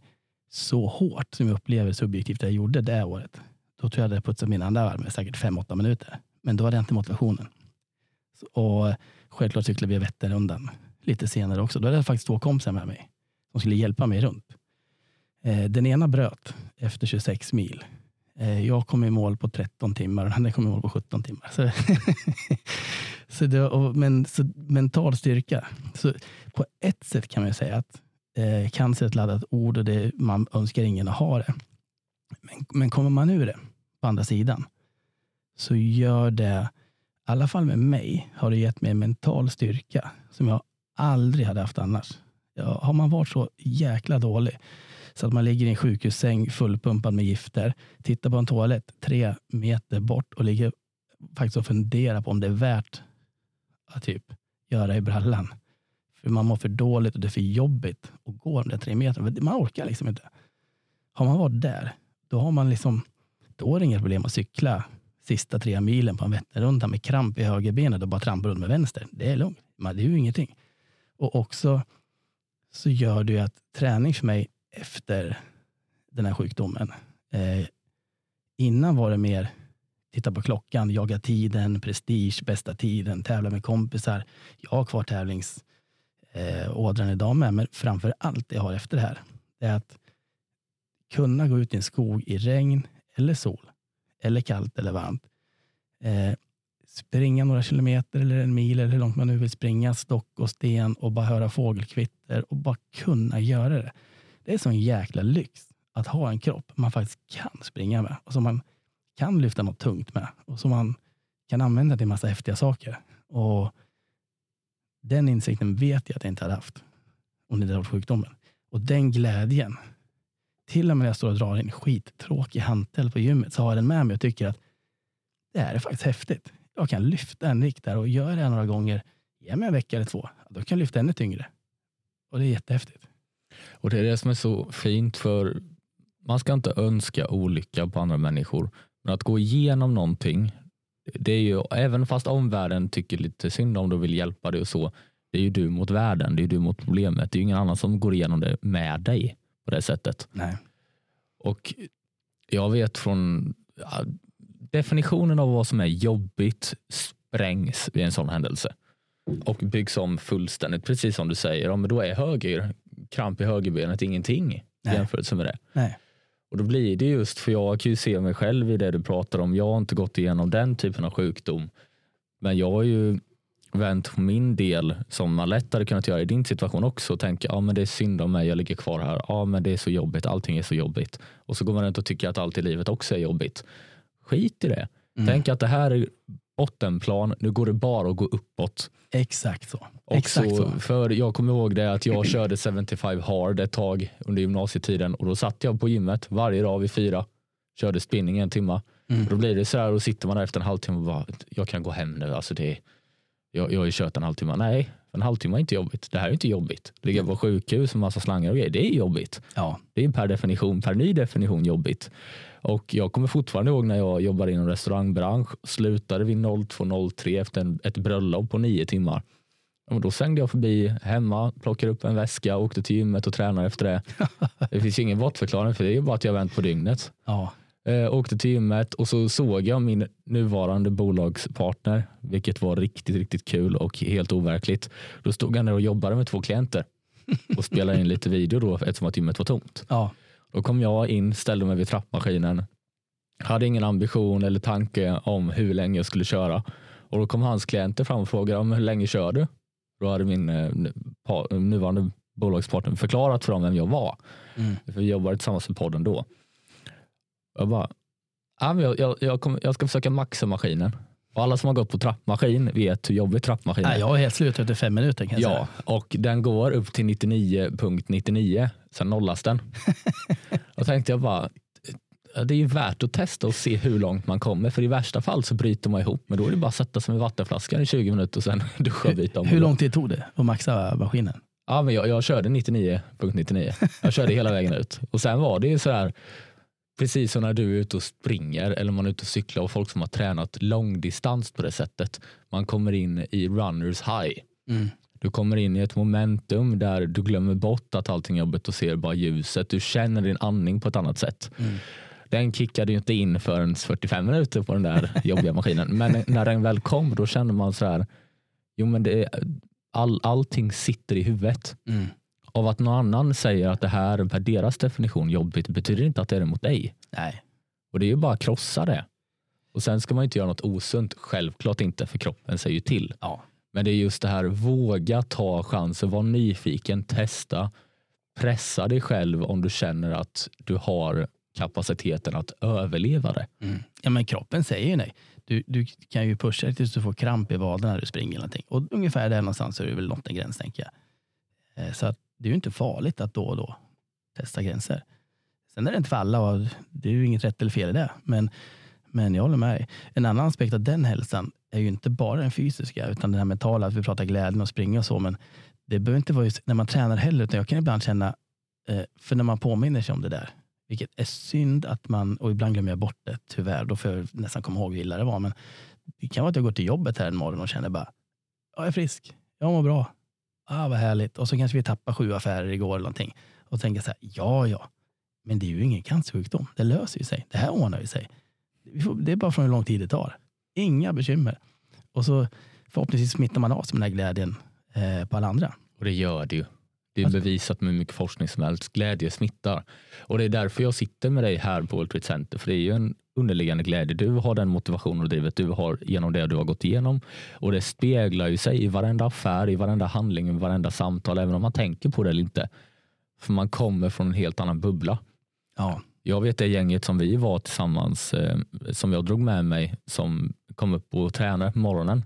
S1: så hårt som jag upplever subjektivt jag gjorde det året, då tror jag att jag hade putsat mina andra varv med säkert 5-8 minuter. Men då hade jag inte motivationen. Och självklart cyklade vi Vätternrundan lite senare också. Då hade jag faktiskt två kompisar med mig som skulle hjälpa mig runt. Eh, den ena bröt efter 26 mil. Eh, jag kom i mål på 13 timmar och den andra kom i mål på 17 timmar. Så, så det, och, men så mental styrka. Så på ett sätt kan man säga att eh, cancer är ett laddat ord och det, man önskar ingen att ha det. Men, men kommer man ur det på andra sidan så gör det, i alla fall med mig, har det gett mig en mental styrka som jag aldrig hade haft annars. Ja, har man varit så jäkla dålig så att man ligger i en sjukhussäng fullpumpad med gifter, tittar på en toalett tre meter bort och ligger faktiskt och funderar på om det är värt att typ göra i brallan. För man mår för dåligt och det är för jobbigt att gå de där tre meterna. Man orkar liksom inte. Har man varit där, då har man liksom, då är det inga problem att cykla sista tre milen på en Vätternrunda med kramp i högerbenet och bara trampa runt med vänster. Det är lugnt. det är ju ingenting. Och också så gör det ju att träning för mig efter den här sjukdomen. Eh, innan var det mer titta på klockan, jaga tiden, prestige, bästa tiden, tävla med kompisar. Jag har kvar tävlingsådran eh, idag med, men framför allt det jag har efter det här, det är att kunna gå ut i en skog i regn eller sol, eller kallt eller varmt. Eh, springa några kilometer eller en mil eller hur långt man nu vill springa, stock och sten och bara höra fågelkvitter och bara kunna göra det. Det är sån jäkla lyx att ha en kropp man faktiskt kan springa med och som man kan lyfta något tungt med och som man kan använda till massa häftiga saker. Och Den insikten vet jag att jag inte hade haft om det inte hade varit sjukdomen. Och den glädjen, till och med när jag står och drar en skittråkig hantel på gymmet så har jag den med mig och tycker att det här är faktiskt häftigt jag kan lyfta en vikt där och gör det några gånger, ge mig en vecka eller två, då kan jag lyfta ännu tyngre. Och det är jättehäftigt.
S2: Och det är det som är så fint för man ska inte önska olycka på andra människor. Men att gå igenom någonting, det är ju, även fast omvärlden tycker lite synd om och vill hjälpa dig och så, det är ju du mot världen, det är du mot problemet. Det är ju ingen annan som går igenom det med dig på det sättet.
S1: Nej.
S2: Och jag vet från definitionen av vad som är jobbigt sprängs vid en sån händelse och byggs om fullständigt. Precis som du säger, ja, men då är höger, kramp i högerbenet ingenting.
S1: Nej.
S2: jämförelse med det.
S1: Nej.
S2: Och då blir det just, för jag kan ju se mig själv i det du pratar om. Jag har inte gått igenom den typen av sjukdom. Men jag har ju vänt på min del som man lättare kunnat göra i din situation också och tänka, ja men det är synd om mig, jag ligger kvar här. Ja men det är så jobbigt, allting är så jobbigt. Och så går man runt och tycker att allt i livet också är jobbigt. Skit i det.
S1: Mm.
S2: Tänk att det här är bottenplan, nu går det bara att gå uppåt.
S1: Exakt så.
S2: Och
S1: Exakt så.
S2: För jag kommer ihåg det att jag körde 75 hard ett tag under gymnasietiden och då satt jag på gymmet varje dag vid fyra, körde spinning en timme.
S1: Mm.
S2: Och då blir det så här och sitter man där efter en halvtimme och bara, jag kan gå hem nu. Alltså det, jag, jag har ju kört en halvtimme. Nej, en halvtimme är inte jobbigt. Det här är inte jobbigt. Ligga på sjukhus med massa slangar och grejer, det är jobbigt.
S1: Ja.
S2: Det är per definition, per ny definition jobbigt. Och jag kommer fortfarande ihåg när jag jobbade inom restaurangbransch, slutade vid 02.03 efter en, ett bröllop på nio timmar. Och då svängde jag förbi hemma, plockade upp en väska, åkte till gymmet och tränade efter det. Det finns ju ingen bortförklaring för det är ju bara att jag vänt på dygnet.
S1: Ja.
S2: Eh, åkte till gymmet och så såg jag min nuvarande bolagspartner, vilket var riktigt, riktigt kul och helt overkligt. Då stod han där och jobbade med två klienter och spelade in lite video då eftersom att gymmet var tomt.
S1: Ja.
S2: Då kom jag in, ställde mig vid trappmaskinen. Hade ingen ambition eller tanke om hur länge jag skulle köra. Och då kom hans klienter fram och frågade om hur länge kör du? Då hade min eh, nuvarande bolagspartner förklarat för dem vem jag var.
S1: Mm.
S2: För vi jobbade tillsammans med podden då. Jag bara, jag, jag, jag, kommer- jag ska försöka maxa maskinen. Och alla som har gått på trappmaskin vet hur jobbig trappmaskin är.
S1: Nej, jag är helt slut efter fem minuter kan jag
S2: Ja,
S1: säga.
S2: och den går upp till 99.99, sen nollas den. Då tänkte jag bara, det är ju värt att testa och se hur långt man kommer. För i värsta fall så bryter man ihop, men då är det bara att sätta sig med vattenflaskan i 20 minuter och sen duscha och byta om.
S1: Hur lång tid tog det att maxa maskinen?
S2: Ja, men jag, jag körde 99.99. Jag körde hela vägen ut. Och sen var det ju så här, precis som när du är ute och springer eller man är ute och cyklar och folk som har tränat långdistans på det sättet. Man kommer in i runners high.
S1: Mm.
S2: Du kommer in i ett momentum där du glömmer bort att allting är jobbigt och ser bara ljuset. Du känner din andning på ett annat sätt.
S1: Mm.
S2: Den kickade ju inte in förrän 45 minuter på den där jobbiga maskinen. Men när den väl kom då kände man så här, jo men det är, all, allting sitter i huvudet.
S1: Mm.
S2: Av att någon annan säger att det här är per deras definition jobbigt betyder inte att det är det mot dig.
S1: Nej.
S2: Och det är ju bara att krossa det. Och sen ska man inte göra något osunt, självklart inte, för kroppen säger ju till.
S1: Ja.
S2: Men det är just det här, våga ta chansen, var nyfiken, testa, pressa dig själv om du känner att du har kapaciteten att överleva det.
S1: Mm. ja, men kroppen säger ju nej. Du, du kan ju pusha dig tills du får kramp i vaden när du springer. Eller någonting. Och ungefär där någonstans är det väl nått en gräns tänker jag. Eh, Så att det är ju inte farligt att då och då testa gränser. Sen är det inte för alla och det är ju inget rätt eller fel i det. Men, men jag håller med dig. En annan aspekt av den hälsan är ju inte bara den fysiska utan den här mentala, att vi pratar glädjen och springa och så. Men det behöver inte vara just när man tränar heller, utan jag kan ibland känna, eh, för när man påminner sig om det där, vilket är synd att man, och ibland glömmer jag bort det tyvärr, då får jag nästan komma ihåg hur illa det var. Men det kan vara att jag går till jobbet här en morgon och känner bara, jag är frisk, jag mår bra, ah, vad härligt. Och så kanske vi tappar sju affärer igår eller någonting. Och tänker så här, ja ja, men det är ju ingen cancersjukdom, det löser ju sig, det här ordnar ju sig. Det är bara från hur lång tid det tar. Inga bekymmer. Och så förhoppningsvis smittar man av sig med den här glädjen eh, på alla andra.
S2: Och det gör det ju. Det är bevisat med mycket forskning som helst. Glädje smittar. Och det är därför jag sitter med dig här på World Trade Center. För det är ju en underliggande glädje. Du har den motivationen och drivet du har genom det du har gått igenom. Och det speglar ju sig i varenda affär, i varenda handling, i varenda samtal, även om man tänker på det eller inte. För man kommer från en helt annan bubbla.
S1: Ja,
S2: Jag vet det gänget som vi var tillsammans, eh, som jag drog med mig, som kom upp och tränade på morgonen.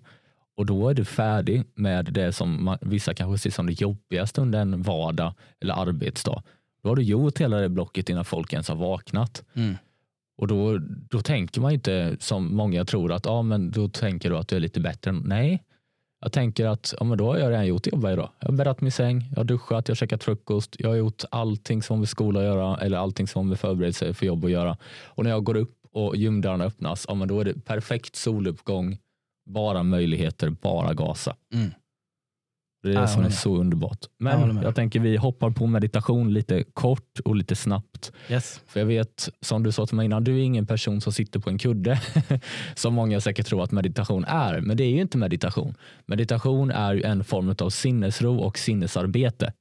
S2: Och då är du färdig med det som man, vissa kanske ser som det jobbigaste under en vardag eller arbetsdag. Då har du gjort hela det blocket innan folk ens har vaknat.
S1: mm.
S2: Och då, då tänker man inte som många tror att ja, men då tänker du att du är lite bättre. Nej, jag tänker att ja, men då har jag redan gjort jobbet idag. Jag har bäddat min säng, jag har duschat, jag har käkat frukost, jag har gjort allting som har med skola att göra eller allting som har med förberedelse för jobb att göra. Och när jag går upp och gymdörrarna öppnas, ja, men då är det perfekt soluppgång, bara möjligheter, bara gasa.
S1: Mm.
S2: Det är det
S1: jag
S2: som är så underbart.
S1: Jag
S2: Men
S1: med.
S2: jag tänker vi hoppar på meditation lite kort och lite snabbt.
S1: Yes.
S2: För jag vet, som du sa till mig innan, du är ingen person som sitter på en kudde. som många säkert tror att meditation är. Men det är ju inte meditation. Meditation är ju en form av sinnesro och sinnesarbete.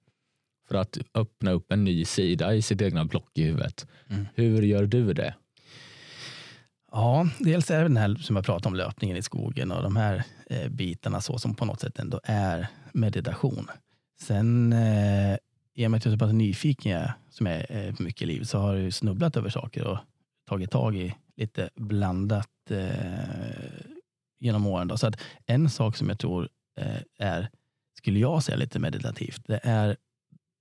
S2: för att öppna upp en ny sida i sitt egna block i huvudet.
S1: Mm.
S2: Hur gör du det?
S1: Ja, dels är det den här som jag pratade om, löpningen i skogen och de här eh, bitarna så som på något sätt ändå är meditation. Sen eh, i och med att jag är så pass nyfiken jag, som jag är på mycket i livet så har jag ju snubblat över saker och tagit tag i lite blandat eh, genom åren. Då. Så att en sak som jag tror eh, är, skulle jag säga lite meditativt, det är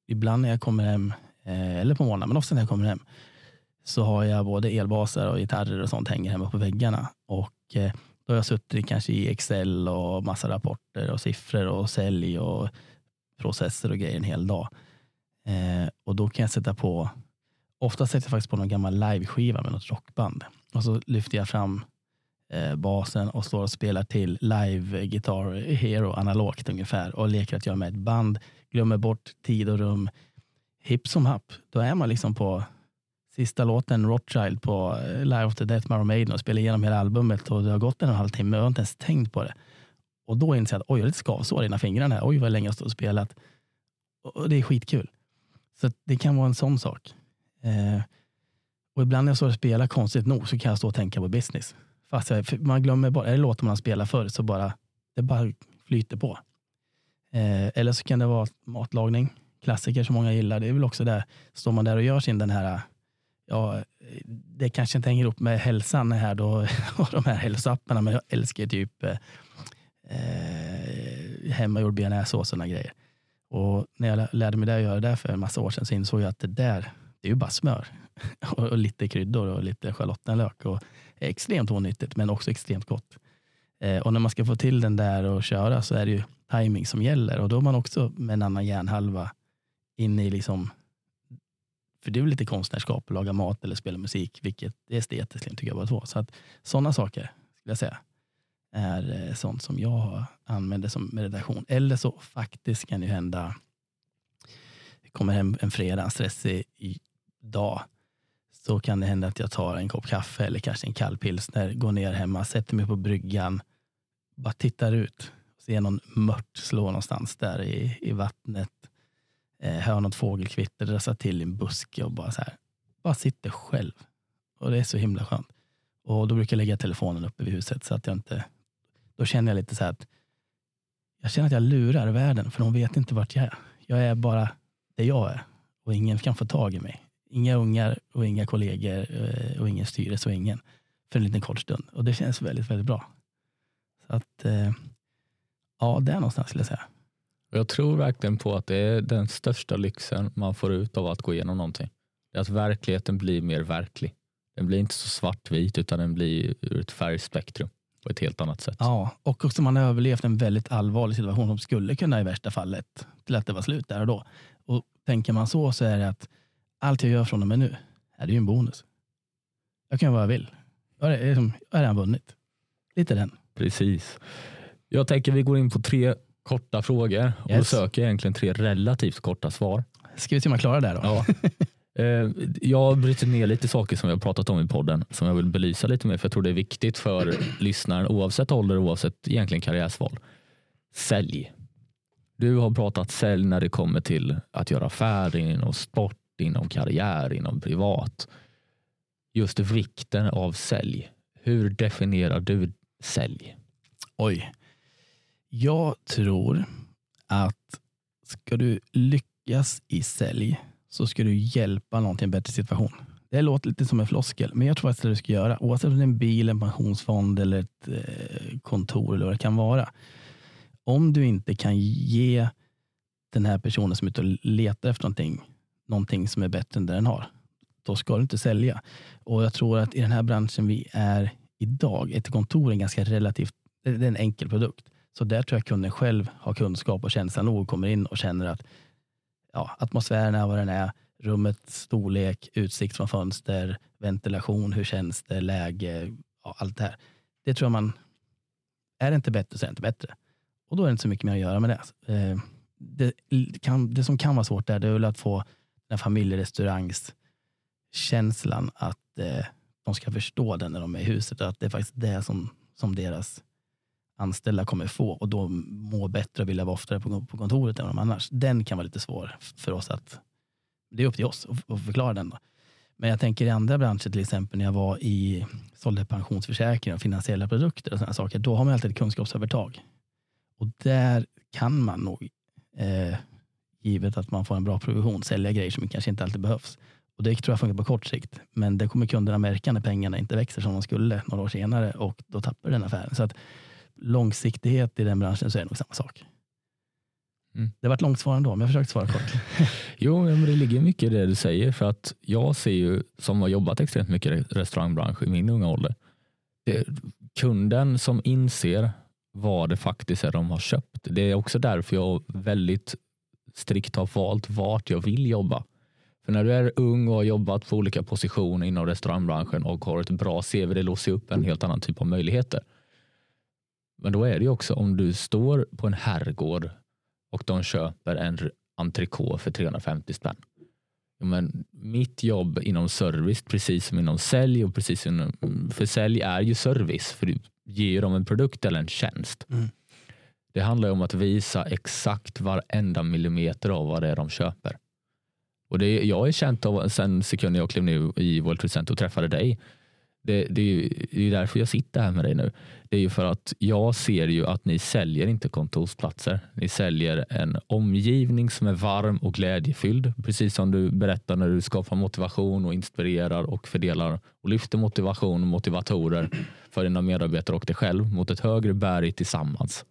S1: ibland när jag kommer hem, eh, eller på morgonen, men ofta när jag kommer hem, så har jag både elbaser och gitarrer och sånt hänger hemma på väggarna. Och eh, då har jag suttit kanske i Excel och massa rapporter och siffror och sälj och processer och grejer en hel dag. Eh, och då kan jag sätta på, ofta sätter jag faktiskt på någon gammal liveskiva med något rockband. Och så lyfter jag fram eh, basen och står och spelar till live Guitar Hero analogt ungefär och leker att jag är med ett band, glömmer bort tid och rum. Hipp som happ, då är man liksom på sista låten Rothschild på eh, Live of the Death Maiden Maiden och spelar igenom hela albumet och det har gått en och en halv timme och jag har inte ens tänkt på det. Och då inser jag att oj, jag har lite skavsår i ena fingrarna. Oj, vad länge jag stått och spelat. Och det är skitkul. Så det kan vara en sån sak. Eh, och ibland när jag står och spelar, konstigt nog, så kan jag stå och tänka på business. Fast jag, man glömmer bara, är det låtar man har spelat förr så bara, det bara flyter på. Eh, eller så kan det vara matlagning, klassiker som många gillar. Det är väl också där, står man där och gör sin den här, ja, det kanske inte hänger ihop med hälsan här då, och de här hälsoapparna, men jag älskar typ eh, eh hemmagjord bearnaisesås och sådana grejer. Och när jag lärde mig det att göra det för en massa år sedan så insåg jag att det där, det är ju bara smör och, och lite kryddor och lite schalottenlök. Och extremt onyttigt men också extremt gott. Eh, och när man ska få till den där och köra så är det ju timing som gäller och då är man också med en annan hjärnhalva inne i liksom för det är väl lite konstnärskap, att laga mat eller spela musik, vilket är estetiskt tycker jag bara två. Så att sådana saker skulle jag säga är eh, sånt som jag använder som meditation. Eller så faktiskt kan det hända, jag kommer hem en fredag, en stressig dag, så kan det hända att jag tar en kopp kaffe eller kanske en kall pilsner, går ner hemma, sätter mig på bryggan, bara tittar ut, ser någon mört slå någonstans där i, i vattnet, eh, hör något fågelkvitter, röstar till i en buske och bara så här, bara sitter själv. Och det är så himla skönt. Och då brukar jag lägga telefonen uppe vid huset så att jag inte då känner jag lite så här att jag känner att jag lurar världen för de vet inte vart jag är. Jag är bara det jag är och ingen kan få tag i mig. Inga ungar och inga kollegor eh, och ingen styrelse och ingen för en liten kort stund. Och det känns väldigt, väldigt bra. Så att, eh, ja, där någonstans skulle jag säga.
S2: Jag tror verkligen på att det är den största lyxen man får ut av att gå igenom någonting. Det är att verkligheten blir mer verklig. Den blir inte så svartvit utan den blir ur ett färgspektrum på ett helt annat sätt.
S1: Ja, och också man har överlevt en väldigt allvarlig situation som skulle kunna i värsta fallet till att det var slut där och då. Och tänker man så så är det att allt jag gör från och med nu är det ju en bonus. Jag kan göra vad jag vill. Jag är, jag har redan vunnit. Lite den.
S2: Precis. Jag tänker vi går in på tre korta frågor och yes. söker egentligen tre relativt korta svar.
S1: Ska vi se om jag klarar det då?
S2: Ja. Eh, jag bryter ner lite saker som vi har pratat om i podden som jag vill belysa lite mer för jag tror det är viktigt för lyssnaren oavsett ålder oavsett egentligen karriärsval. Sälj. Du har pratat sälj när det kommer till att göra affärer inom sport, inom karriär, inom privat. Just vikten av sälj. Hur definierar du sälj?
S1: Oj. Jag tror att ska du lyckas i sälj så ska du hjälpa någon till en bättre situation. Det låter lite som en floskel, men jag tror att det du ska göra. Oavsett om det är en bil, en pensionsfond eller ett eh, kontor eller vad det kan vara. Om du inte kan ge den här personen som är ute och letar efter någonting, någonting som är bättre än det den har, då ska du inte sälja. Och jag tror att i den här branschen vi är idag, ett kontor är en ganska relativt, det är en enkel produkt. Så där tror jag kunden själv har kunskap och känsla nog och kommer in och känner att ja, atmosfären är vad den är, rummets storlek, utsikt från fönster, ventilation, hur känns det, läge, ja, allt det här. Det tror jag man, är det inte bättre så är det inte bättre. Och då är det inte så mycket mer att göra med det. Alltså, eh, det, kan, det som kan vara svårt där, det är väl att få den familjerestaurangskänslan att eh, de ska förstå den när de är i huset och att det är faktiskt det som, som deras anställda kommer få och då må bättre och vilja vara oftare på, på kontoret än de annars. Den kan vara lite svår för oss att, det är upp till oss att, att förklara den. Då. Men jag tänker i andra branscher, till exempel när jag var i, sålde pensionsförsäkringar och finansiella produkter och sådana saker, då har man alltid ett kunskapsövertag. Och där kan man nog, eh, givet att man får en bra provision, sälja grejer som kanske inte alltid behövs. Och Det tror jag funkar på kort sikt, men det kommer kunderna märka när pengarna inte växer som de skulle några år senare och då tappar den affären. Så att långsiktighet i den branschen så är det nog samma sak. Mm. Det var ett långt svar ändå, men jag försökte svara kort.
S2: jo, men det ligger mycket i det du säger. För att jag ser ju, som har jobbat extremt mycket i restaurangbransch i min unga ålder, det, kunden som inser vad det faktiskt är de har köpt. Det är också därför jag väldigt strikt har valt vart jag vill jobba. För när du är ung och har jobbat på olika positioner inom restaurangbranschen och har ett bra CV, det låser upp en helt annan typ av möjligheter. Men då är det ju också om du står på en herrgård och de köper en entrecote för 350 spänn. Men mitt jobb inom service, precis som inom sälj och precis som för sälj är ju service, för du ger dem en produkt eller en tjänst. Mm. Det handlar om att visa exakt varenda millimeter av vad det är de köper. Och det, jag är känt av sen sekunden jag klev ner i World Trade Center och träffade dig det, det, är ju, det är därför jag sitter här med dig nu. Det är ju för att jag ser ju att ni säljer inte kontorsplatser. Ni säljer en omgivning som är varm och glädjefylld. Precis som du berättar när du skapar motivation och inspirerar och fördelar och lyfter motivation och motivatorer för dina medarbetare och dig själv mot ett högre berg tillsammans.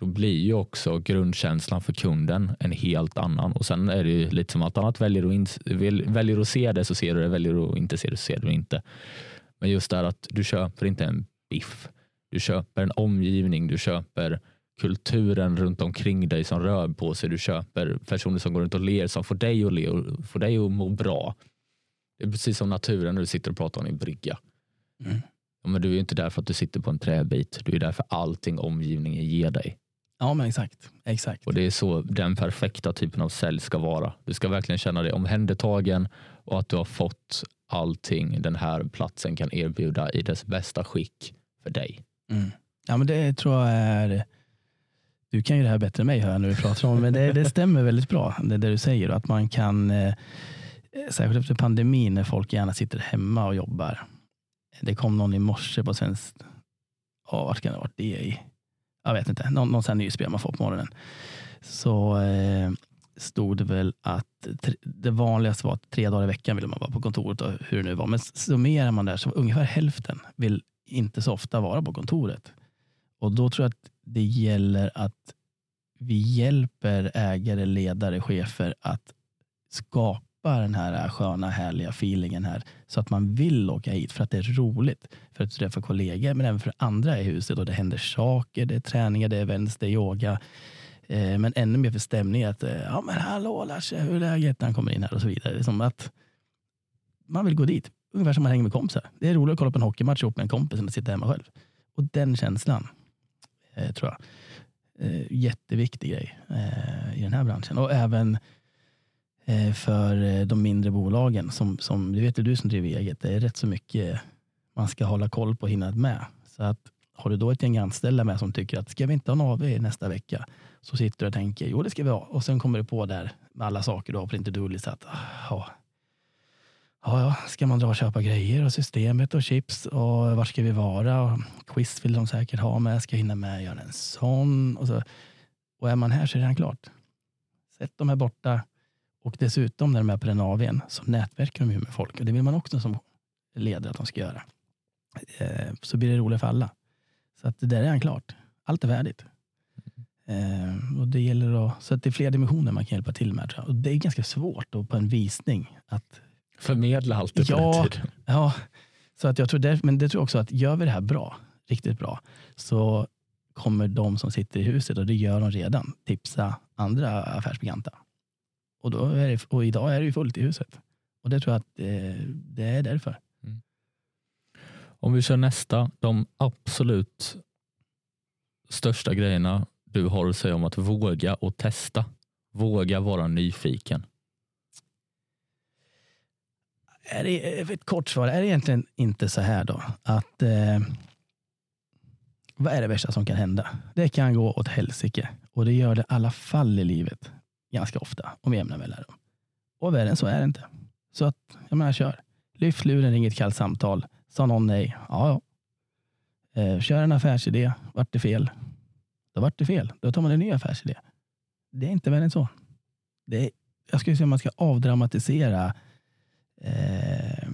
S2: Då blir ju också grundkänslan för kunden en helt annan. Och sen är det ju lite som allt annat. Väljer du, in, väljer att se det så ser du det. Väljer du att inte se det så ser du det inte. Men just det här att du köper inte en biff. Du köper en omgivning. Du köper kulturen runt omkring dig som rör på sig. Du köper personer som går runt och ler som får dig att le och får dig att må bra. Det är precis som naturen när du sitter och pratar om din brygga. Mm. Ja, men du är inte där för att du sitter på en träbit. Du är där för allting omgivningen ger dig.
S1: Ja, men exakt. exakt.
S2: Och det är så den perfekta typen av sälj ska vara. Du ska verkligen känna dig omhändertagen och att du har fått allting den här platsen kan erbjuda i dess bästa skick för dig.
S1: Mm. Ja, men det tror jag är du kan ju det här bättre än mig hör när du pratar om men det, det stämmer väldigt bra det, det du säger. Att man kan, eh, särskilt efter pandemin när folk gärna sitter hemma och jobbar. Det kom någon i morse på svenskt, oh, vart kan det ha varit det i? jag vet inte, någon, någon sån nyhetsbrev man får på morgonen. Så eh, stod det väl att det vanligaste var att tre dagar i veckan ville man vara på kontoret och hur det nu var. Men summerar man där så ungefär hälften vill inte så ofta vara på kontoret. Och då tror jag att det gäller att vi hjälper ägare, ledare, chefer att skapa den här sköna, härliga feelingen här så att man vill åka hit för att det är roligt. För att träffa kollegor, men även för andra i huset. Och det händer saker, det är träningar, det är events, det är yoga. Eh, men ännu mer för stämning att, eh, ja men hallå Lasse, hur är läget när han kommer in här och så vidare. Det är som att man vill gå dit. Ungefär som man hänger med kompisar. Det är roligt att kolla på en hockeymatch ihop med en kompis än att sitta hemma själv. Och den känslan, eh, tror jag, eh, jätteviktig grej eh, i den här branschen. Och även Eh, för eh, de mindre bolagen. Som, som, det vet du som driver eget, det är rätt så mycket man ska hålla koll på och hinna med. Så att har du då ett gäng anställda med som tycker att ska vi inte ha en AV nästa vecka? Så sitter du och tänker jo det ska vi ha och sen kommer du på där med alla saker du har på din to-do-list att ah, ja, ja, ska man dra och köpa grejer och systemet och chips och var ska vi vara? Och quiz vill de säkert ha med, ska hinna med att göra en sån. Och, så. och är man här så är det redan klart. Sätt dem här borta, och dessutom när de är på den AWn så nätverkar de ju med folk och det vill man också som ledare att de ska göra. Eh, så blir det roligt för alla. Så att det där är redan klart. Allt är färdigt. Eh, och det gäller att, så att det är fler dimensioner man kan hjälpa till med. Och det är ganska svårt då på en visning att
S2: förmedla allt det
S1: ja, ja, så att jag tror det, men det tror jag också att gör vi det här bra, riktigt bra, så kommer de som sitter i huset, och det gör de redan, tipsa andra affärsbekanta. Och, då är det, och idag är det ju fullt i huset. Och det tror jag att det, det är därför. Mm.
S2: Om vi kör nästa, de absolut största grejerna du har att säga om att våga och testa. Våga vara nyfiken.
S1: Är det, eh, ett kort svar, är det egentligen inte så här då att eh, Vad är det värsta som kan hända? Det kan gå åt helsike och det gör det i alla fall i livet ganska ofta om jämna mellanrum. Och värre än så är det inte. Så att, jag menar, kör. Lyft luren, ring ett kallt samtal. Sa någon nej? Ja, ja. Eh, kör en affärsidé. Vart det fel? Då vart det fel. Då tar man en ny affärsidé. Det är inte värre än så. Det är, jag skulle säga att man ska avdramatisera eh,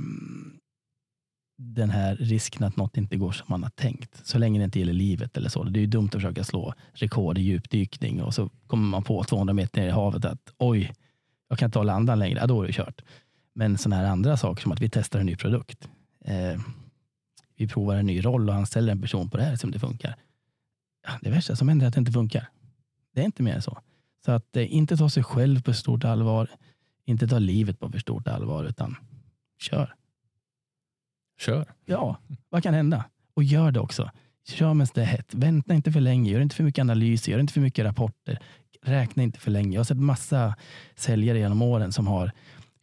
S1: den här risken att något inte går som man har tänkt. Så länge det inte gäller livet eller så. Det är ju dumt att försöka slå rekord i djupdykning och så kommer man på 200 meter ner i havet att oj, jag kan inte hålla andan längre. Ja, då är det kört. Men sådana här andra saker som att vi testar en ny produkt. Eh, vi provar en ny roll och anställer en person på det här som det funkar. Ja, det värsta som händer är att det inte funkar. Det är inte mer än så. Så att eh, inte ta sig själv på stort allvar. Inte ta livet på för stort allvar utan kör.
S2: Kör.
S1: Ja, vad kan hända? Och gör det också. Kör medan det är hett. Vänta inte för länge. Gör inte för mycket analyser. Gör inte för mycket rapporter. Räkna inte för länge. Jag har sett massa säljare genom åren som har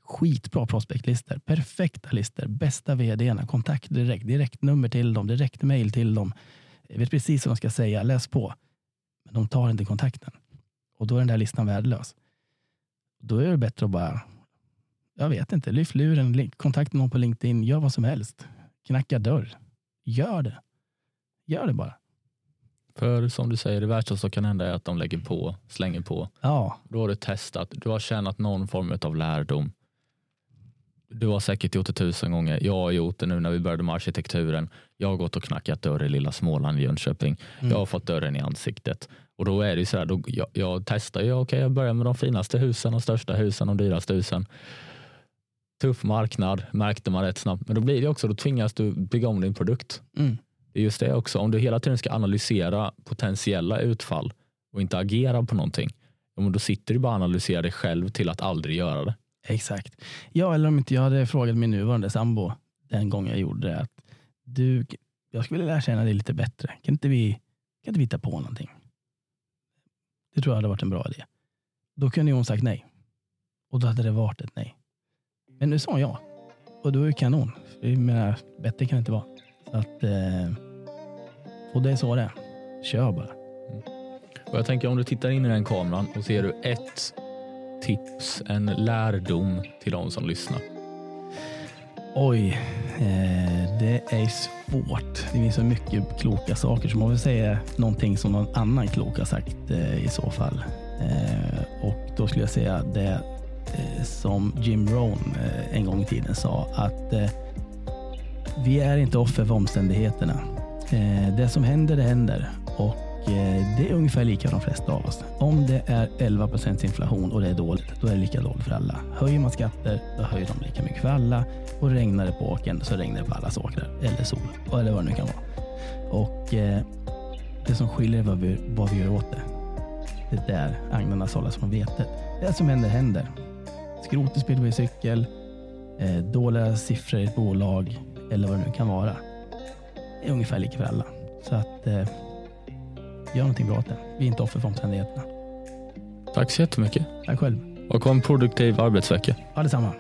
S1: skitbra prospektlistor. Perfekta listor. Bästa vdarna. Kontakt direkt. Direktnummer till dem. Direkt mail till dem. Jag vet precis vad de ska säga. Läs på. Men de tar inte kontakten. Och då är den där listan värdelös. Då är det bättre att bara jag vet inte, lyft luren, kontakta någon på LinkedIn, gör vad som helst. Knacka dörr. Gör det. Gör det bara.
S2: För som du säger, det värsta som kan hända är att de lägger på, slänger på.
S1: Ja.
S2: Då har du testat, du har tjänat någon form av lärdom. Du har säkert gjort det tusen gånger. Jag har gjort det nu när vi började med arkitekturen. Jag har gått och knackat dörr i lilla Småland i Jönköping. Mm. Jag har fått dörren i ansiktet. Och då är det så här, då, jag, jag testar ju, okej okay, jag börjar med de finaste husen, de största husen, de dyraste husen tuff marknad märkte man rätt snabbt. Men då blir det också, då tvingas du bygga om din produkt.
S1: Mm.
S2: Det är just det också, om du hela tiden ska analysera potentiella utfall och inte agera på någonting, då sitter du bara och analyserar dig själv till att aldrig göra det.
S1: Exakt. Ja, eller om inte jag hade frågat min nuvarande sambo den gången jag gjorde det, att du, jag skulle vilja lära känna dig lite bättre. Kan inte vi, kan inte vi hitta på någonting? Det tror jag hade varit en bra idé. Då kunde hon sagt nej. Och då hade det varit ett nej. Men nu sa hon ja. Och då är det kanon. Jag menar, bättre kan det inte vara. Så att, eh, och det är så det är. Kör bara. Mm.
S2: Och jag tänker om du tittar in i den kameran och ser du ett tips, en lärdom till de som lyssnar.
S1: Oj, eh, det är svårt. Det finns så mycket kloka saker så man vill säga någonting som någon annan klok har sagt eh, i så fall. Eh, och då skulle jag säga det Eh, som Jim Rohn eh, en gång i tiden sa att eh, vi är inte offer för omständigheterna. Eh, det som händer, det händer. Och Eh, det är ungefär lika de flesta av oss. Om det är 11 procents inflation och det är dåligt, då är det lika dåligt för alla. Höjer man skatter, då höjer de lika mycket för alla. Och regnar det på åkern, så regnar det på allas åkrar. Eller sol, eller vad det nu kan vara. Och eh, det som skiljer är vad vi, vad vi gör åt det. Det är där agnarna sållas från vetet. Det som händer, händer skrotig speedwaycykel, eh, dåliga siffror i ett bolag eller vad det nu kan vara. Det är ungefär lika för alla. Så att eh, gör någonting bra åt det. Vi är inte offer för omständigheterna.
S2: Tack så jättemycket.
S1: Tack själv.
S2: Och ha en produktiv arbetsvecka.
S1: Ja, detsamma.